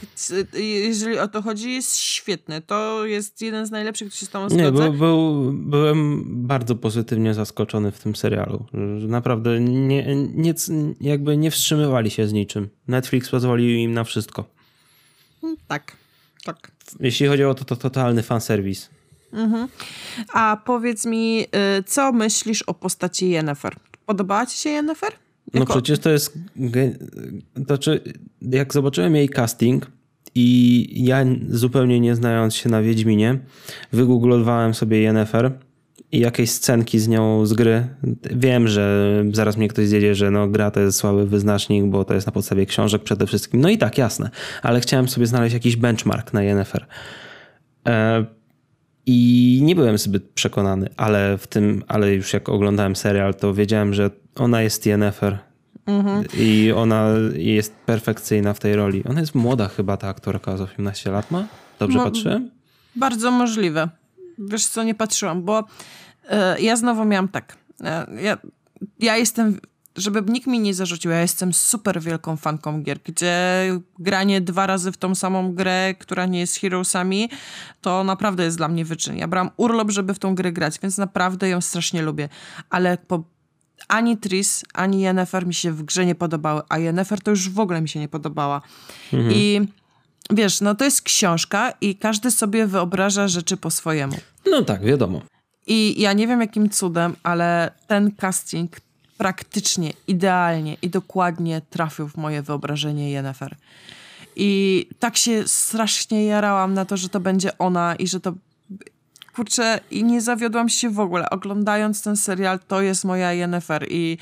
Speaker 1: jeżeli o to chodzi, jest świetny. To jest jeden z najlepszych, który się z tobą zgodzę.
Speaker 2: Nie, był, był, byłem bardzo pozytywnie zaskoczony w tym serialu. Naprawdę nie, nie, jakby nie wstrzymywali się z niczym. Netflix pozwolił im na wszystko.
Speaker 1: Tak, tak.
Speaker 2: Jeśli chodzi o to, to totalny fanserwis.
Speaker 1: Mhm. A powiedz mi, y, co myślisz o postaci Yennefer? Podobała ci się Yennefer?
Speaker 2: No jako... No przecież to jest... To czy, jak zobaczyłem jej casting i ja zupełnie nie znając się na Wiedźminie, wygooglowałem sobie Yennefer i jakieś scenki z nią z gry. Wiem, że zaraz mnie ktoś zjedzie, że no, gra to jest słaby wyznacznik, bo to jest na podstawie książek przede wszystkim. No i tak, jasne. Ale chciałem sobie znaleźć jakiś benchmark na Yennefer. E i nie byłem zbyt przekonany, ale w tym, ale już jak oglądałem serial, to wiedziałem, że ona jest Yennefer. Mhm. I ona jest perfekcyjna w tej roli. Ona jest młoda chyba, ta aktorka z 18 lat ma? Dobrze Mo patrzyłem?
Speaker 1: Bardzo możliwe. Wiesz co, nie patrzyłam, bo y, ja znowu miałam tak. Y, ja, ja jestem żeby nikt mi nie zarzucił, ja jestem super wielką fanką gier, gdzie granie dwa razy w tą samą grę, która nie jest Heroesami, to naprawdę jest dla mnie wyczyn. Ja brałam urlop, żeby w tą grę grać, więc naprawdę ją strasznie lubię. Ale po ani Tris, ani Yennefer mi się w grze nie podobały, a Yennefer to już w ogóle mi się nie podobała. Mhm. I wiesz, no to jest książka i każdy sobie wyobraża rzeczy po swojemu.
Speaker 2: No tak, wiadomo.
Speaker 1: I ja nie wiem jakim cudem, ale ten casting, praktycznie, idealnie i dokładnie trafił w moje wyobrażenie Yennefer. I tak się strasznie jarałam na to, że to będzie ona i że to kurczę, i nie zawiodłam się w ogóle. Oglądając ten serial, to jest moja Yennefer i,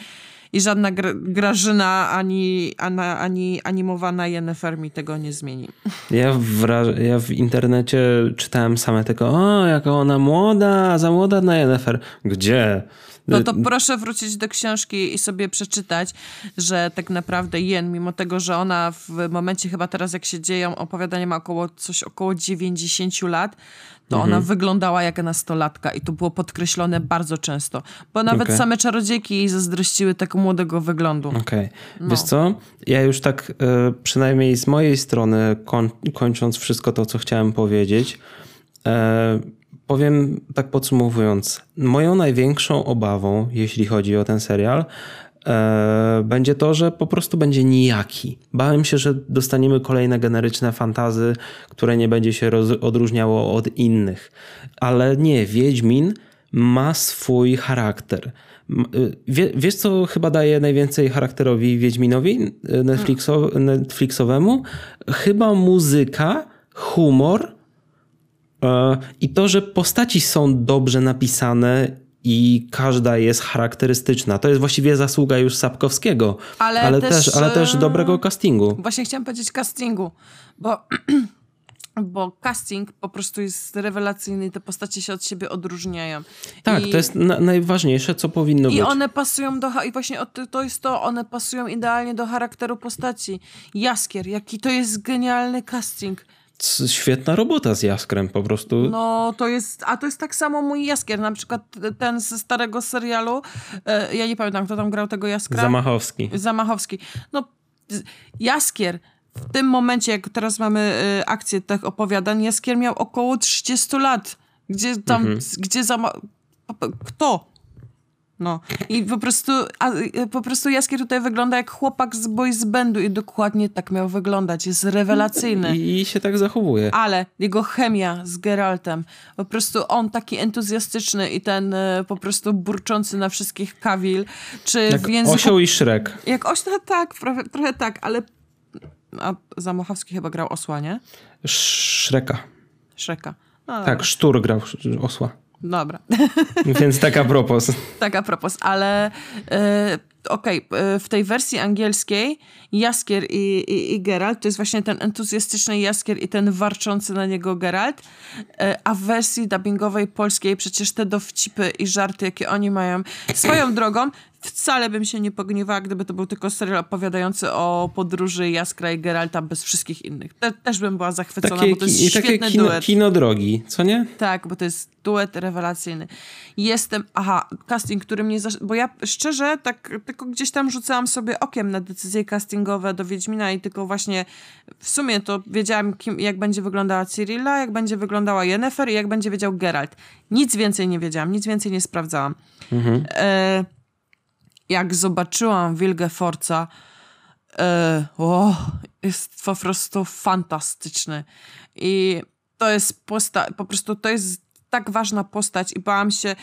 Speaker 1: i żadna gra, Grażyna ani, ana, ani animowana Yennefer mi tego nie zmieni.
Speaker 2: Ja w, ja w internecie czytałem same tego, o, jaka ona młoda, za młoda na Yennefer. Gdzie?
Speaker 1: No to proszę wrócić do książki i sobie przeczytać, że tak naprawdę Jen, mimo tego, że ona w momencie chyba teraz jak się dzieją, opowiadanie ma około coś około 90 lat, to mhm. ona wyglądała jak nastolatka i to było podkreślone bardzo często. Bo nawet okay. same czarodziejki jej zazdrościły tego młodego wyglądu.
Speaker 2: Okej. Okay. No. Wiesz co? Ja już tak y, przynajmniej z mojej strony koń, kończąc wszystko to, co chciałem powiedzieć, y, powiem tak podsumowując, moją największą obawą, jeśli chodzi o ten serial, e, będzie to, że po prostu będzie nijaki. Bałem się, że dostaniemy kolejne generyczne fantazy, które nie będzie się odróżniało od innych. Ale nie, Wiedźmin ma swój charakter. Wie, wiesz, co chyba daje najwięcej charakterowi Wiedźminowi Netflixo, Netflixowemu? Chyba muzyka, humor i to, że postaci są dobrze napisane i każda jest charakterystyczna. To jest właściwie zasługa już Sapkowskiego, ale, ale też, też, ale też dobrego castingu.
Speaker 1: Właśnie chciałam powiedzieć castingu, bo bo casting po prostu jest rewelacyjny i te postacie się od siebie odróżniają.
Speaker 2: Tak,
Speaker 1: I,
Speaker 2: to jest na, najważniejsze, co powinno
Speaker 1: i
Speaker 2: być.
Speaker 1: I one pasują do, i właśnie to jest to, one pasują idealnie do charakteru postaci. Jaskier, jaki to jest genialny casting.
Speaker 2: Świetna robota z Jaskrem po prostu.
Speaker 1: No to jest, a to jest tak samo mój Jaskier, na przykład ten ze starego serialu, e, ja nie pamiętam kto tam grał tego Jaskra.
Speaker 2: Zamachowski.
Speaker 1: Zamachowski. No Jaskier w tym momencie, jak teraz mamy y, akcję tych opowiadań, Jaskier miał około 30 lat. Gdzie tam, mhm. gdzie za... Kto? No. I po prostu, a, y, po prostu Jaskier tutaj wygląda jak chłopak z boys bandu i dokładnie tak miał wyglądać. Jest rewelacyjny.
Speaker 2: I, I, się tak zachowuje.
Speaker 1: Ale jego chemia z Geraltem, po prostu on taki entuzjastyczny i ten y, po prostu burczący na wszystkich Kawil, czy
Speaker 2: jak
Speaker 1: w języku...
Speaker 2: osioł i Szrek.
Speaker 1: Jak osioł, tak, trochę, trochę tak, ale a Zamochowski chyba grał osła, nie?
Speaker 2: Szreka.
Speaker 1: Szreka.
Speaker 2: No, tak, Sztur grał osła.
Speaker 1: Dobra.
Speaker 2: Więc tak a propos.
Speaker 1: tak a propos, ale yy, okej, okay, yy, w tej wersji angielskiej Jaskier i, i, i, Geralt to jest właśnie ten entuzjastyczny Jaskier i ten warczący na niego Geralt, yy, a w wersji dubbingowej polskiej przecież te dowcipy i żarty, jakie oni mają, swoją drogą wcale bym się nie pogniewała, gdyby to był tylko serial opowiadający o podróży Jaskra i Geralta bez wszystkich innych. Te, też bym była zachwycona, takie, bo to jest świetny takie
Speaker 2: kino,
Speaker 1: duet.
Speaker 2: kino drogi, co nie?
Speaker 1: Tak, bo to jest duet rewelacyjny. Jestem, aha, casting, który mnie, zasz... bo ja szczerze tak tylko gdzieś tam rzucałam sobie okiem na decyzje castingowe do Wiedźmina i tylko właśnie w sumie to wiedziałam, kim, jak będzie wyglądała Cyrilla, jak będzie wyglądała Yennefer i jak będzie wiedział Geralt. Nic więcej nie wiedziałam, nic więcej nie sprawdzałam. Mhm. E jak zobaczyłam Wilgefortza, e, o, jest po prostu fantastyczny. I to jest po prostu to jest tak ważna postać i bałam się,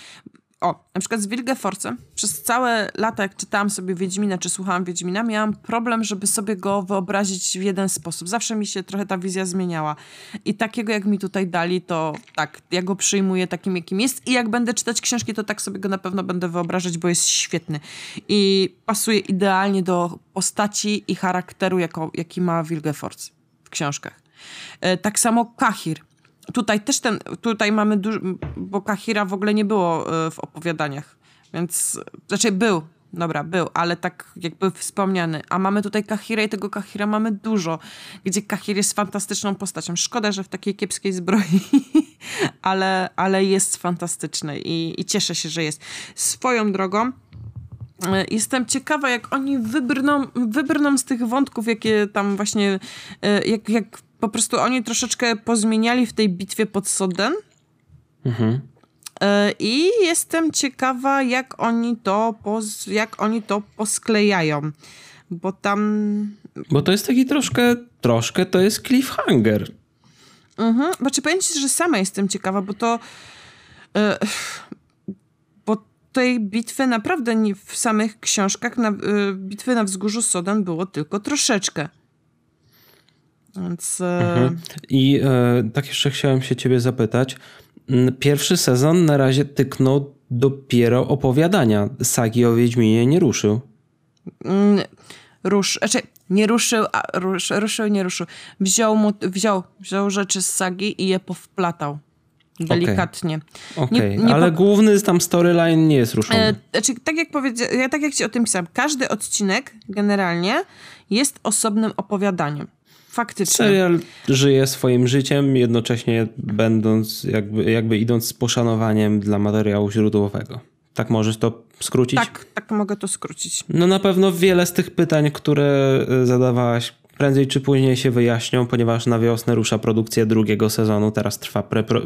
Speaker 1: o, na przykład z Wilgeforcem przez całe lata, jak czytałam sobie Wiedźmina, czy słuchałam Wiedźmina, miałam problem, żeby sobie go wyobrazić w jeden sposób. Zawsze mi się trochę ta wizja zmieniała. I takiego, jak mi tutaj dali, to tak, ja go przyjmuję takim, jakim jest. I jak będę czytać książki, to tak sobie go na pewno będę wyobrażać, bo jest świetny. I pasuje idealnie do postaci i charakteru, jako, jaki ma Wilgefortz w książkach. E, tak samo Kahir Tutaj też ten, tutaj mamy dużo, bo Kahira w ogóle nie było e, w opowiadaniach, więc, znaczy był, dobra, był, ale tak jakby wspomniany. A mamy tutaj Kahira i tego Kahira mamy dużo, gdzie Kahir jest fantastyczną postacią. Szkoda, że w takiej kiepskiej zbroi, ale, ale jest fantastyczny i, i cieszę się, że jest. Swoją drogą, e, Jestem ciekawa, jak oni wybrną, wybrną z tych wątków, jakie tam właśnie, e, jak, jak po prostu oni troszeczkę pozmieniali w tej bitwie pod Soden. Mhm. E, I jestem ciekawa, jak oni to, poz, jak oni to posklejają. Bo tam.
Speaker 2: Bo to jest taki troszkę, troszkę to jest cliffhanger.
Speaker 1: Mhm. Bo czy powiem ci, że sama jestem ciekawa, bo to. Yy, bo tej bitwy naprawdę nie w samych książkach, na, yy, bitwy na wzgórzu Sodan było tylko troszeczkę. Więc... E, mhm.
Speaker 2: I e, tak jeszcze chciałem się ciebie zapytać. Mm, pierwszy sezon na razie tyknął dopiero opowiadania. Sagi o Wiedźminie nie ruszył.
Speaker 1: Mm, rusz, znaczy nie ruszył, a rusz, ruszył, nie ruszył. Wziął, mu, wziął, wziął rzeczy z sagi i je powplatał. Delikatnie.
Speaker 2: Okej, okay. ale po... główny tam storyline nie jest ruszony. E,
Speaker 1: znaczy, tak jak powiedziałem, ja tak jak ci o tym pisałam, każdy odcinek generalnie jest osobnym opowiadaniem. Faktycznie.
Speaker 2: Serial żyje swoim życiem, jednocześnie będąc, jakby, jakby idąc z poszanowaniem dla materiału źródłowego. Tak możesz to skrócić?
Speaker 1: Tak, tak mogę to skrócić.
Speaker 2: No na pewno wiele z tych pytań, które e, zadawałaś, prędzej czy później się wyjaśnią, ponieważ na wiosnę rusza produkcja drugiego sezonu, teraz trwa, prepro,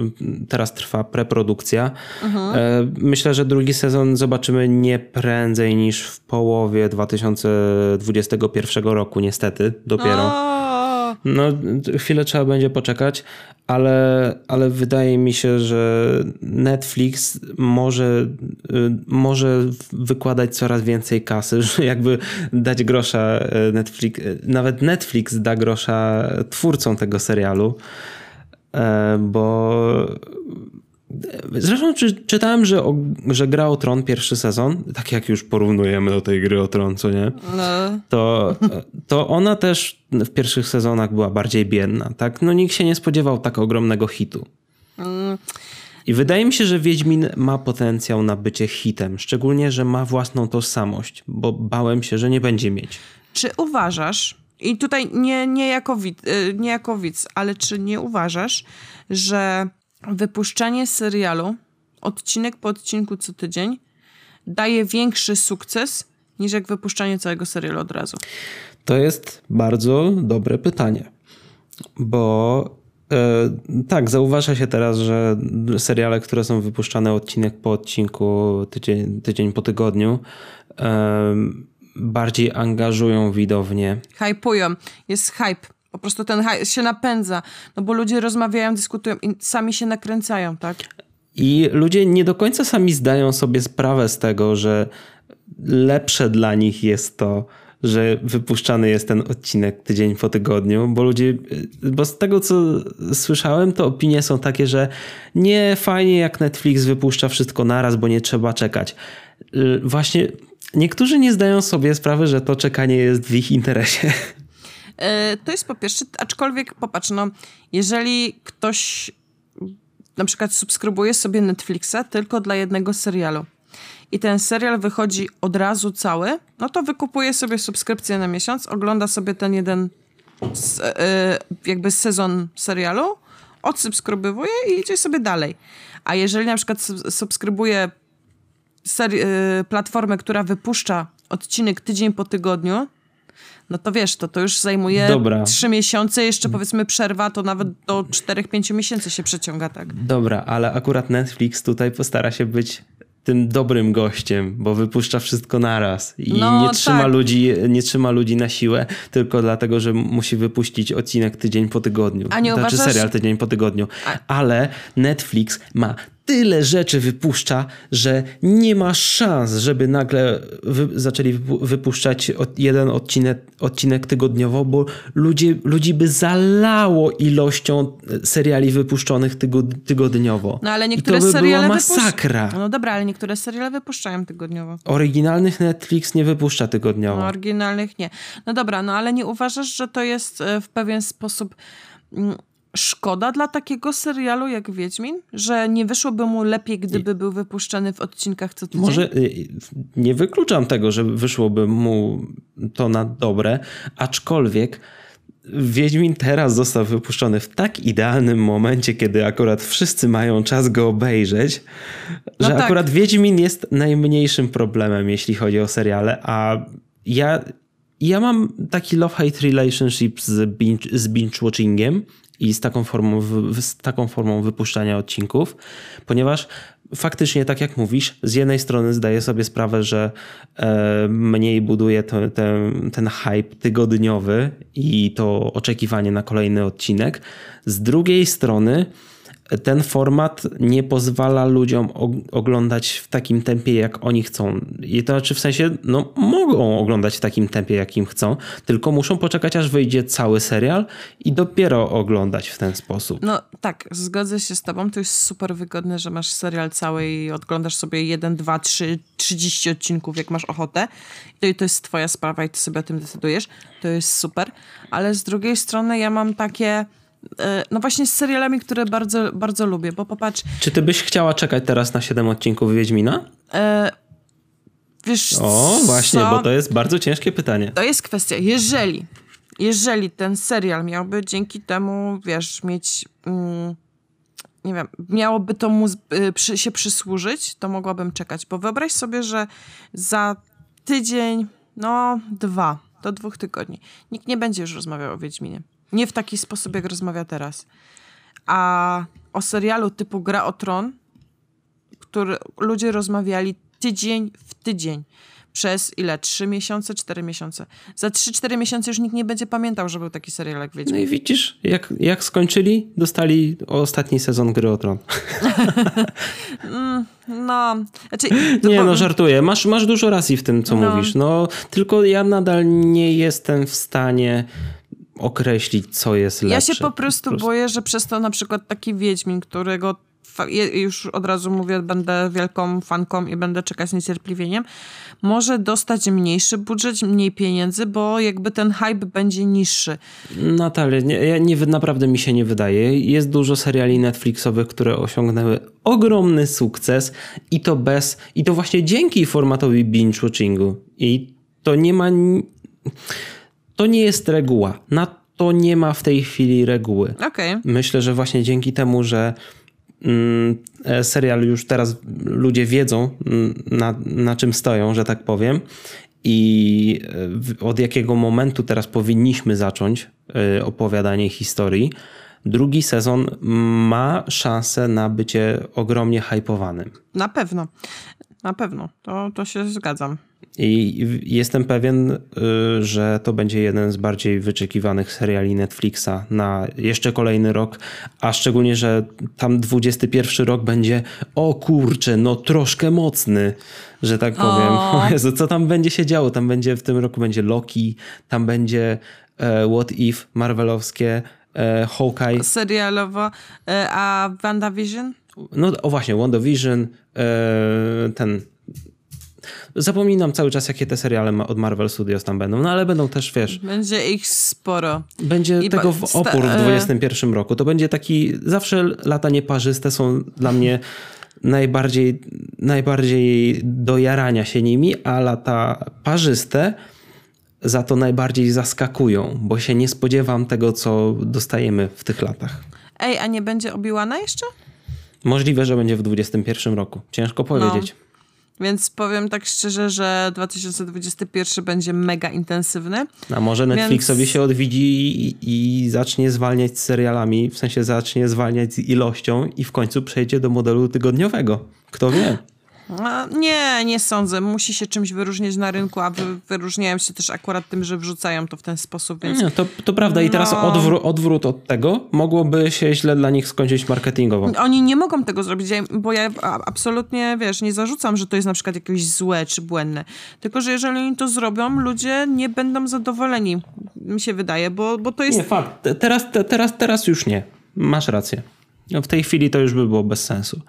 Speaker 2: teraz trwa preprodukcja. Mhm. E, myślę, że drugi sezon zobaczymy nie prędzej niż w połowie 2021 roku, niestety, dopiero. O! No, chwilę trzeba będzie poczekać, ale, ale wydaje mi się, że Netflix może, y, może wykładać coraz więcej kasy, że jakby dać grosza y, Netflix, y, nawet Netflix da grosza twórcom tego serialu, bo Zresztą czy, czytałem, że, o, że gra o Tron pierwszy sezon, tak jak już porównujemy do tej gry o Tron, co nie? No. To, to ona też w pierwszych sezonach była bardziej biedna, tak? No nikt się nie spodziewał tak ogromnego hitu. Mm. I wydaje mi się, że Wiedźmin ma potencjał na bycie hitem, szczególnie, że ma własną tożsamość, bo bałem się, że nie będzie mieć.
Speaker 1: Czy uważasz, i tutaj nie, nie, jako, widz, y, nie jako widz, ale czy nie uważasz, że wypuszczanie serialu odcinek po odcinku co tydzień daje większy sukces niż jak wypuszczanie całego serialu od razu?
Speaker 2: To jest bardzo dobre pytanie, bo e, tak, zauważa się teraz, że seriale, które są wypuszczane odcinek po odcinku, tydzień, tydzień po tygodniu, e, bardziej angażują widownię.
Speaker 1: Hypują. Jest hype. Po prostu ten się napędza, no bo ludzie rozmawiają, dyskutują i sami się nakręcają, tak?
Speaker 2: I ludzie nie do końca sami zdają sobie sprawę z tego, że lepsze dla nich jest to, że wypuszczany jest ten odcinek tydzień po tygodniu, bo ludzie, bo z tego co słyszałem, to opinie są takie, że nie fajnie jak Netflix wypuszcza wszystko naraz, bo nie trzeba czekać. Właśnie niektórzy nie zdają sobie sprawy, że to czekanie jest w ich interesie.
Speaker 1: E, to jest po pierwsze, aczkolwiek popatrz, no, jeżeli ktoś na przykład subskrybuje sobie Netflixa tylko dla jednego serialu i ten serial wychodzi od razu cały, no to wykupuje sobie subskrypcję na miesiąc, ogląda sobie ten jeden e, jakby sezon serialu, odsubskrybuje i idzie sobie dalej. A jeżeli na przykład subskrybuje e, platformę, która wypuszcza odcinek tydzień po tygodniu, no to wiesz, to, to już zajmuje Dobra. 3 miesiące, jeszcze powiedzmy przerwa, to nawet do 4-5 miesięcy się przeciąga, tak?
Speaker 2: Dobra, ale akurat Netflix tutaj postara się być tym dobrym gościem, bo wypuszcza wszystko naraz i no, nie, trzyma tak. ludzi, nie trzyma ludzi na siłę tylko dlatego, że musi wypuścić odcinek tydzień po tygodniu. A nie znaczy uważasz... serial tydzień po tygodniu. Ale Netflix ma tyle rzeczy wypuszcza, że nie ma szans, żeby nagle wy, zaczęli wypuszczać jeden odcinek, odcinek tygodniowo, bo ludzie, ludzi by zalało ilością seriali wypuszczonych tygodniowo.
Speaker 1: No ale niektóre
Speaker 2: I to by
Speaker 1: seriale
Speaker 2: była masakra.
Speaker 1: Wypuszcz... No dobra, ale niektóre seriale wypuszczają tygodniowo.
Speaker 2: Oryginalnych Netflix nie wypuszcza tygodniowo.
Speaker 1: No, oryginalnych nie. No dobra, no ale nie uważasz, że to jest e, w pewien sposób mm, szkoda dla takiego serialu jak Wiedźmin? Że nie wyszłoby mu lepiej, gdyby był wypuszczany w odcinkach co tydzień?
Speaker 2: Może y, nie wykluczam tego, że wyszłoby mu to na dobre, aczkolwiek Wiedźmin teraz został wypuszczony w tak idealnym momencie, kiedy akurat wszyscy mają czas go obejrzeć, no że tak. akurat Wiedźmin jest najmniejszym problemem, jeśli chodzi o seriale, a ja, ja mam taki love-hate relationship z binge, z binge watchingiem i z taką formą, z taką formą wypuszczania odcinków, ponieważ faktycznie, tak jak mówisz, z jednej strony zdaję sobie sprawę, że e, mniej buduje ten, ten hype tygodniowy i to oczekiwanie na kolejny odcinek. Z drugiej strony, ten format nie pozwala ludziom oglądać w takim tempie, jak oni chcą. I to znaczy w sensie, no mogą oglądać w takim tempie, jakim chcą, tylko muszą poczekać, aż wyjdzie cały serial i dopiero oglądać w ten sposób.
Speaker 1: No tak, zgodzę się z tobą. To jest super wygodne, że masz serial cały i odglądasz sobie 1, 2, 3, 30 odcinków, jak masz ochotę. I to jest twoja sprawa i ty sobie o tym decydujesz. To jest super. Ale z drugiej strony ja mam takie no właśnie z serialami, które bardzo, bardzo lubię, bo popatrz...
Speaker 2: Czy ty byś chciała czekać teraz na 7 odcinków Wiedźmina? E,
Speaker 1: wiesz
Speaker 2: O, właśnie, co? bo to jest bardzo ciężkie pytanie.
Speaker 1: To jest kwestia, jeżeli, jeżeli ten serial miałby dzięki temu, wiesz, mieć... Mm, nie wiem, miałoby to mu y, przy, się przysłużyć, to mogłabym czekać. Bo wyobraź sobie, że za tydzień, no dwa, do dwóch tygodni, nikt nie będzie już rozmawiał o Wiedźminie. Nie w taki sposób, jak rozmawia teraz. A o serialu typu Gra o Tron, który ludzie rozmawiali tydzień w tydzień. przez ile? Trzy miesiące, cztery miesiące. Za trzy, cztery miesiące już nikt nie będzie pamiętał, że był taki serial jak Wiedźmin.
Speaker 2: No i widzisz, jak, jak skończyli, dostali ostatni sezon Gry o Tron.
Speaker 1: No, znaczy...
Speaker 2: Nie, no żartuję. Masz, masz dużo racji w tym, co no. mówisz. No, tylko ja nadal nie jestem w stanie określić, co jest lepsze.
Speaker 1: Ja się po prostu, po prostu boję, że przez to na przykład taki Wiedźmin, którego już od razu mówię, będę wielką fanką i będę czekać z niecierpliwieniem, może dostać mniejszy budżet, mniej pieniędzy, bo jakby ten hype będzie niższy.
Speaker 2: Natalia, nie, nie, naprawdę mi się nie wydaje. Jest dużo seriali Netflixowych, które osiągnęły ogromny sukces i to bez, i to właśnie dzięki formatowi binge-watchingu. I to nie ma, to nie jest reguła. Na to nie ma w tej chwili reguły.
Speaker 1: Okay.
Speaker 2: Myślę, że właśnie dzięki temu, że Mm, e, serial już teraz ludzie wiedzą, mm, na, na czym stoją, że tak powiem. I e, od jakiego momentu teraz powinniśmy zacząć e, opowiadanie historii. Drugi sezon ma szansę na bycie ogromnie hypowanym.
Speaker 1: Na pewno. Na pewno. To, to się zgadzam.
Speaker 2: I jestem pewien, y, że to będzie jeden z bardziej wyczekiwanych seriali Netflixa na jeszcze kolejny rok, a szczególnie, że tam 21 rok będzie, o kurczę, no troszkę mocny, że tak powiem. O, o Jezu, co tam będzie się działo? Tam będzie w tym roku będzie Loki, tam będzie e, What If marvelowskie, e, Hawkeye.
Speaker 1: Serialowo, e, a WandaVision?
Speaker 2: No o właśnie, WandaVision, e, ten Zapominam cały czas, jakie te seriale od Marvel Studios tam będą, no ale będą też, wiesz...
Speaker 1: Będzie ich sporo.
Speaker 2: Będzie I tego w opór w 2021 roku. To będzie taki... Zawsze lata nieparzyste są dla mnie najbardziej, najbardziej do jarania się nimi, a lata parzyste za to najbardziej zaskakują, bo się nie spodziewam tego, co dostajemy w tych latach.
Speaker 1: Ej, a nie będzie Obiłana jeszcze?
Speaker 2: Możliwe, że będzie w 2021 roku. Ciężko powiedzieć. No.
Speaker 1: Więc powiem tak szczerze, że 2021 będzie mega intensywny.
Speaker 2: A może Netflixowi Więc... się odwiedzi i, i, zacznie zwalniać z serialami, w sensie zacznie zwalniać z ilością i w końcu przejdzie do modelu tygodniowego. Kto wie?
Speaker 1: Nie, nie sądzę. Musi się czymś wyróżnić na rynku, a wy, wyróżniają się też akurat tym, że wrzucają to w ten sposób. Więc...
Speaker 2: Nie, to, to prawda. I teraz no... odwró odwrót od tego mogłoby się źle dla nich skończyć marketingowo.
Speaker 1: Oni nie mogą tego zrobić, bo ja absolutnie, wiesz, nie zarzucam, że to jest na przykład jakieś złe czy błędne. Tylko, że jeżeli oni to zrobią, ludzie nie będą zadowoleni, mi się wydaje, bo, bo to jest...
Speaker 2: Nie, fakt. Teraz, teraz, teraz już nie. Masz rację. No, w tej chwili to już by było bez sensu.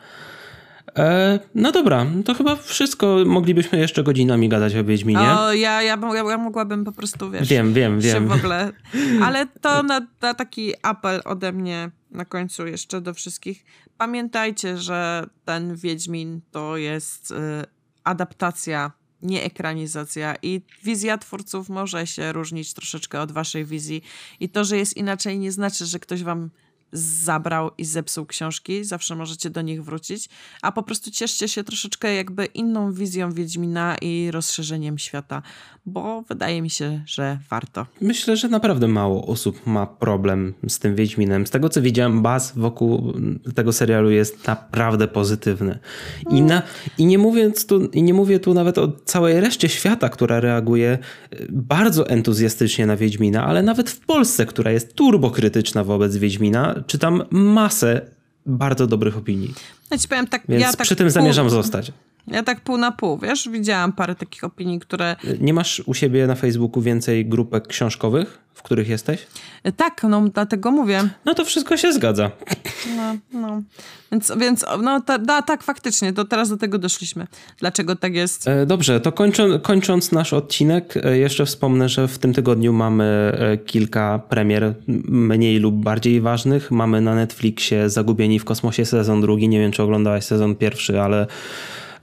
Speaker 2: E, no dobra, to chyba wszystko. Moglibyśmy jeszcze godzinami gadać o Wiedźminie.
Speaker 1: O, ja, ja, ja, mogłabym po prostu, wiesz...
Speaker 2: Wiem, wiem, wiem.
Speaker 1: w ogóle... Ale to na, na taki apel ode mnie na końcu jeszcze do wszystkich. Pamiętajcie, że ten Wiedźmin to jest y, adaptacja nie ekranizacja i wizja twórców może się różnić troszeczkę od waszej wizji i to, że jest inaczej nie znaczy, że ktoś wam zabrał i zepsuł książki, zawsze możecie do nich wrócić, a po prostu cieszcie się troszeczkę jakby inną wizją Wiedźmina i rozszerzeniem świata, bo wydaje mi się, że warto.
Speaker 2: Myślę, że naprawdę mało osób ma problem z tym Wiedźminem. Z tego co widziałem, baz wokół tego serialu jest naprawdę pozytywny. I, na, i, nie mówiąc tu, I nie mówię tu nawet o całej reszcie świata, która reaguje e, bardzo entuzjastycznie na Wiedźmina, ale nawet w Polsce, która jest turbokrytyczna wobec Wiedźmina, czytam masę bardzo dobrych opinii.
Speaker 1: Ja ci powiem tak,
Speaker 2: Więc
Speaker 1: ja tak
Speaker 2: przy tym pół, zamierzam zostać.
Speaker 1: Ja tak pół na pół, wiesz, widziałam parę takich opinii, które...
Speaker 2: Nie masz u siebie na Facebooku więcej grupek książkowych, w których jesteś?
Speaker 1: Tak, no dlatego mówię.
Speaker 2: No to wszystko się zgadza.
Speaker 1: No, no. Więc, więc no ta, da, tak, faktycznie, to teraz do tego doszliśmy. Dlaczego tak jest?
Speaker 2: E, dobrze, to kończą, kończąc nasz odcinek, e, jeszcze wspomnę, że w tym tygodniu mamy e, kilka premier mniej lub bardziej ważnych. Mamy na Netflixie Zagubieni w kosmosie sezon drugi. Nie wiem, czy oglądałeś sezon pierwszy, ale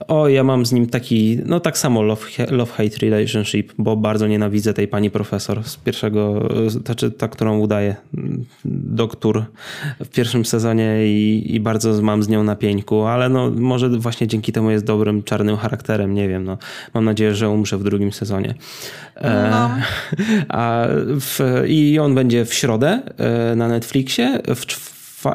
Speaker 2: o, ja mam z nim taki, no tak samo love-hate love relationship, bo bardzo nienawidzę tej pani profesor z pierwszego, znaczy ta, którą udaje doktor w pierwszym sezonie i, i bardzo mam z nią na pieńku, ale no może właśnie dzięki temu jest dobrym, czarnym charakterem, nie wiem, no. Mam nadzieję, że umrze w drugim sezonie. E, no. a w, I on będzie w środę e, na Netflixie, w,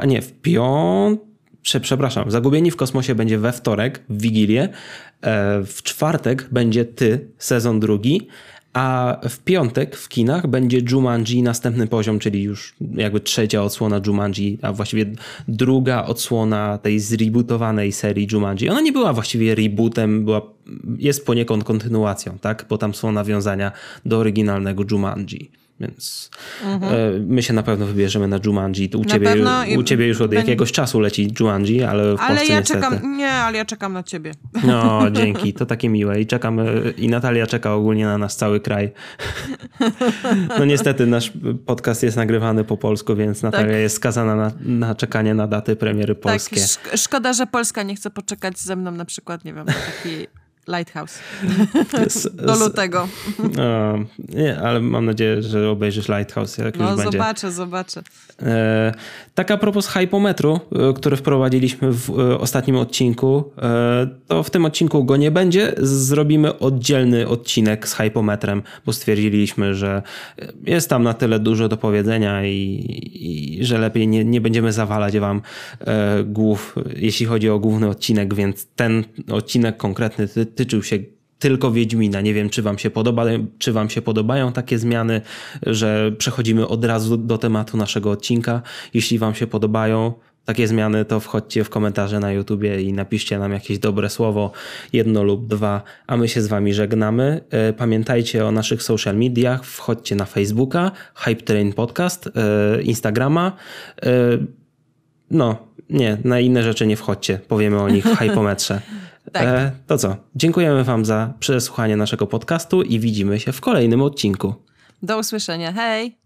Speaker 2: nie, w piątek przepraszam, Zagubieni w kosmosie będzie we wtorek, w Wigilię, e, w czwartek będzie Ty, sezon drugi, a w piątek w kinach będzie Jumanji następny poziom, czyli już jakby trzecia odsłona Jumanji, a właściwie druga odsłona tej zrebootowanej serii Jumanji. Ona nie była właściwie rebootem, była, jest poniekąd kontynuacją, tak? Bo tam są nawiązania do oryginalnego Jumanji. Więc mhm. my się na pewno wybierzemy na Jumanji. U, ciebie, u ciebie już od jakiegoś czasu leci Jumanji, ale w
Speaker 1: Ale
Speaker 2: Polsce
Speaker 1: ja
Speaker 2: niestety.
Speaker 1: czekam, nie, ale ja czekam na ciebie.
Speaker 2: No, dzięki, to takie miłe. I czekamy, i Natalia czeka ogólnie na nasz cały kraj. No niestety nasz podcast jest nagrywany po polsku, więc Natalia tak. jest skazana na, na, czekanie na daty premiery tak, polskie.
Speaker 1: Tak, szkoda, że Polska nie chce poczekać ze mną na przykład, nie wiem, na taki Lighthouse. Do lutego.
Speaker 2: O, nie, ale mam nadzieję, że obejrzysz Lighthouse. Jak
Speaker 1: no,
Speaker 2: już
Speaker 1: zobaczę,
Speaker 2: będzie.
Speaker 1: zobaczę.
Speaker 2: E, tak a propos hypometru, e, który wprowadziliśmy w e, ostatnim odcinku, e, to w tym odcinku go nie będzie. Zrobimy oddzielny odcinek z hypometrem, bo stwierdziliśmy, że jest tam na tyle dużo do powiedzenia i, i że lepiej nie, nie będziemy zawalać wam głów, jeśli chodzi o główny odcinek, więc ten odcinek konkretny tyczył się tylko Wiedźmina. Nie wiem, czy wam, się podoba, czy wam się podobają takie zmiany, że przechodzimy od razu do tematu naszego odcinka. Jeśli wam się podobają takie zmiany, to wchodźcie w komentarze na YouTubie i napiszcie nam jakieś dobre słowo, jedno lub dwa, a my się z wami żegnamy. E, pamiętajcie o naszych social mediach, wchodźcie na Facebooka, Hype Train Podcast, e, Instagrama. E, no, nie, na inne rzeczy nie wchodźcie, powiemy o nich w hypometrze. Tak. E, to co? Dziękujemy Wam za przesłuchanie naszego podcastu i widzimy się w kolejnym odcinku.
Speaker 1: Do usłyszenia. Hej!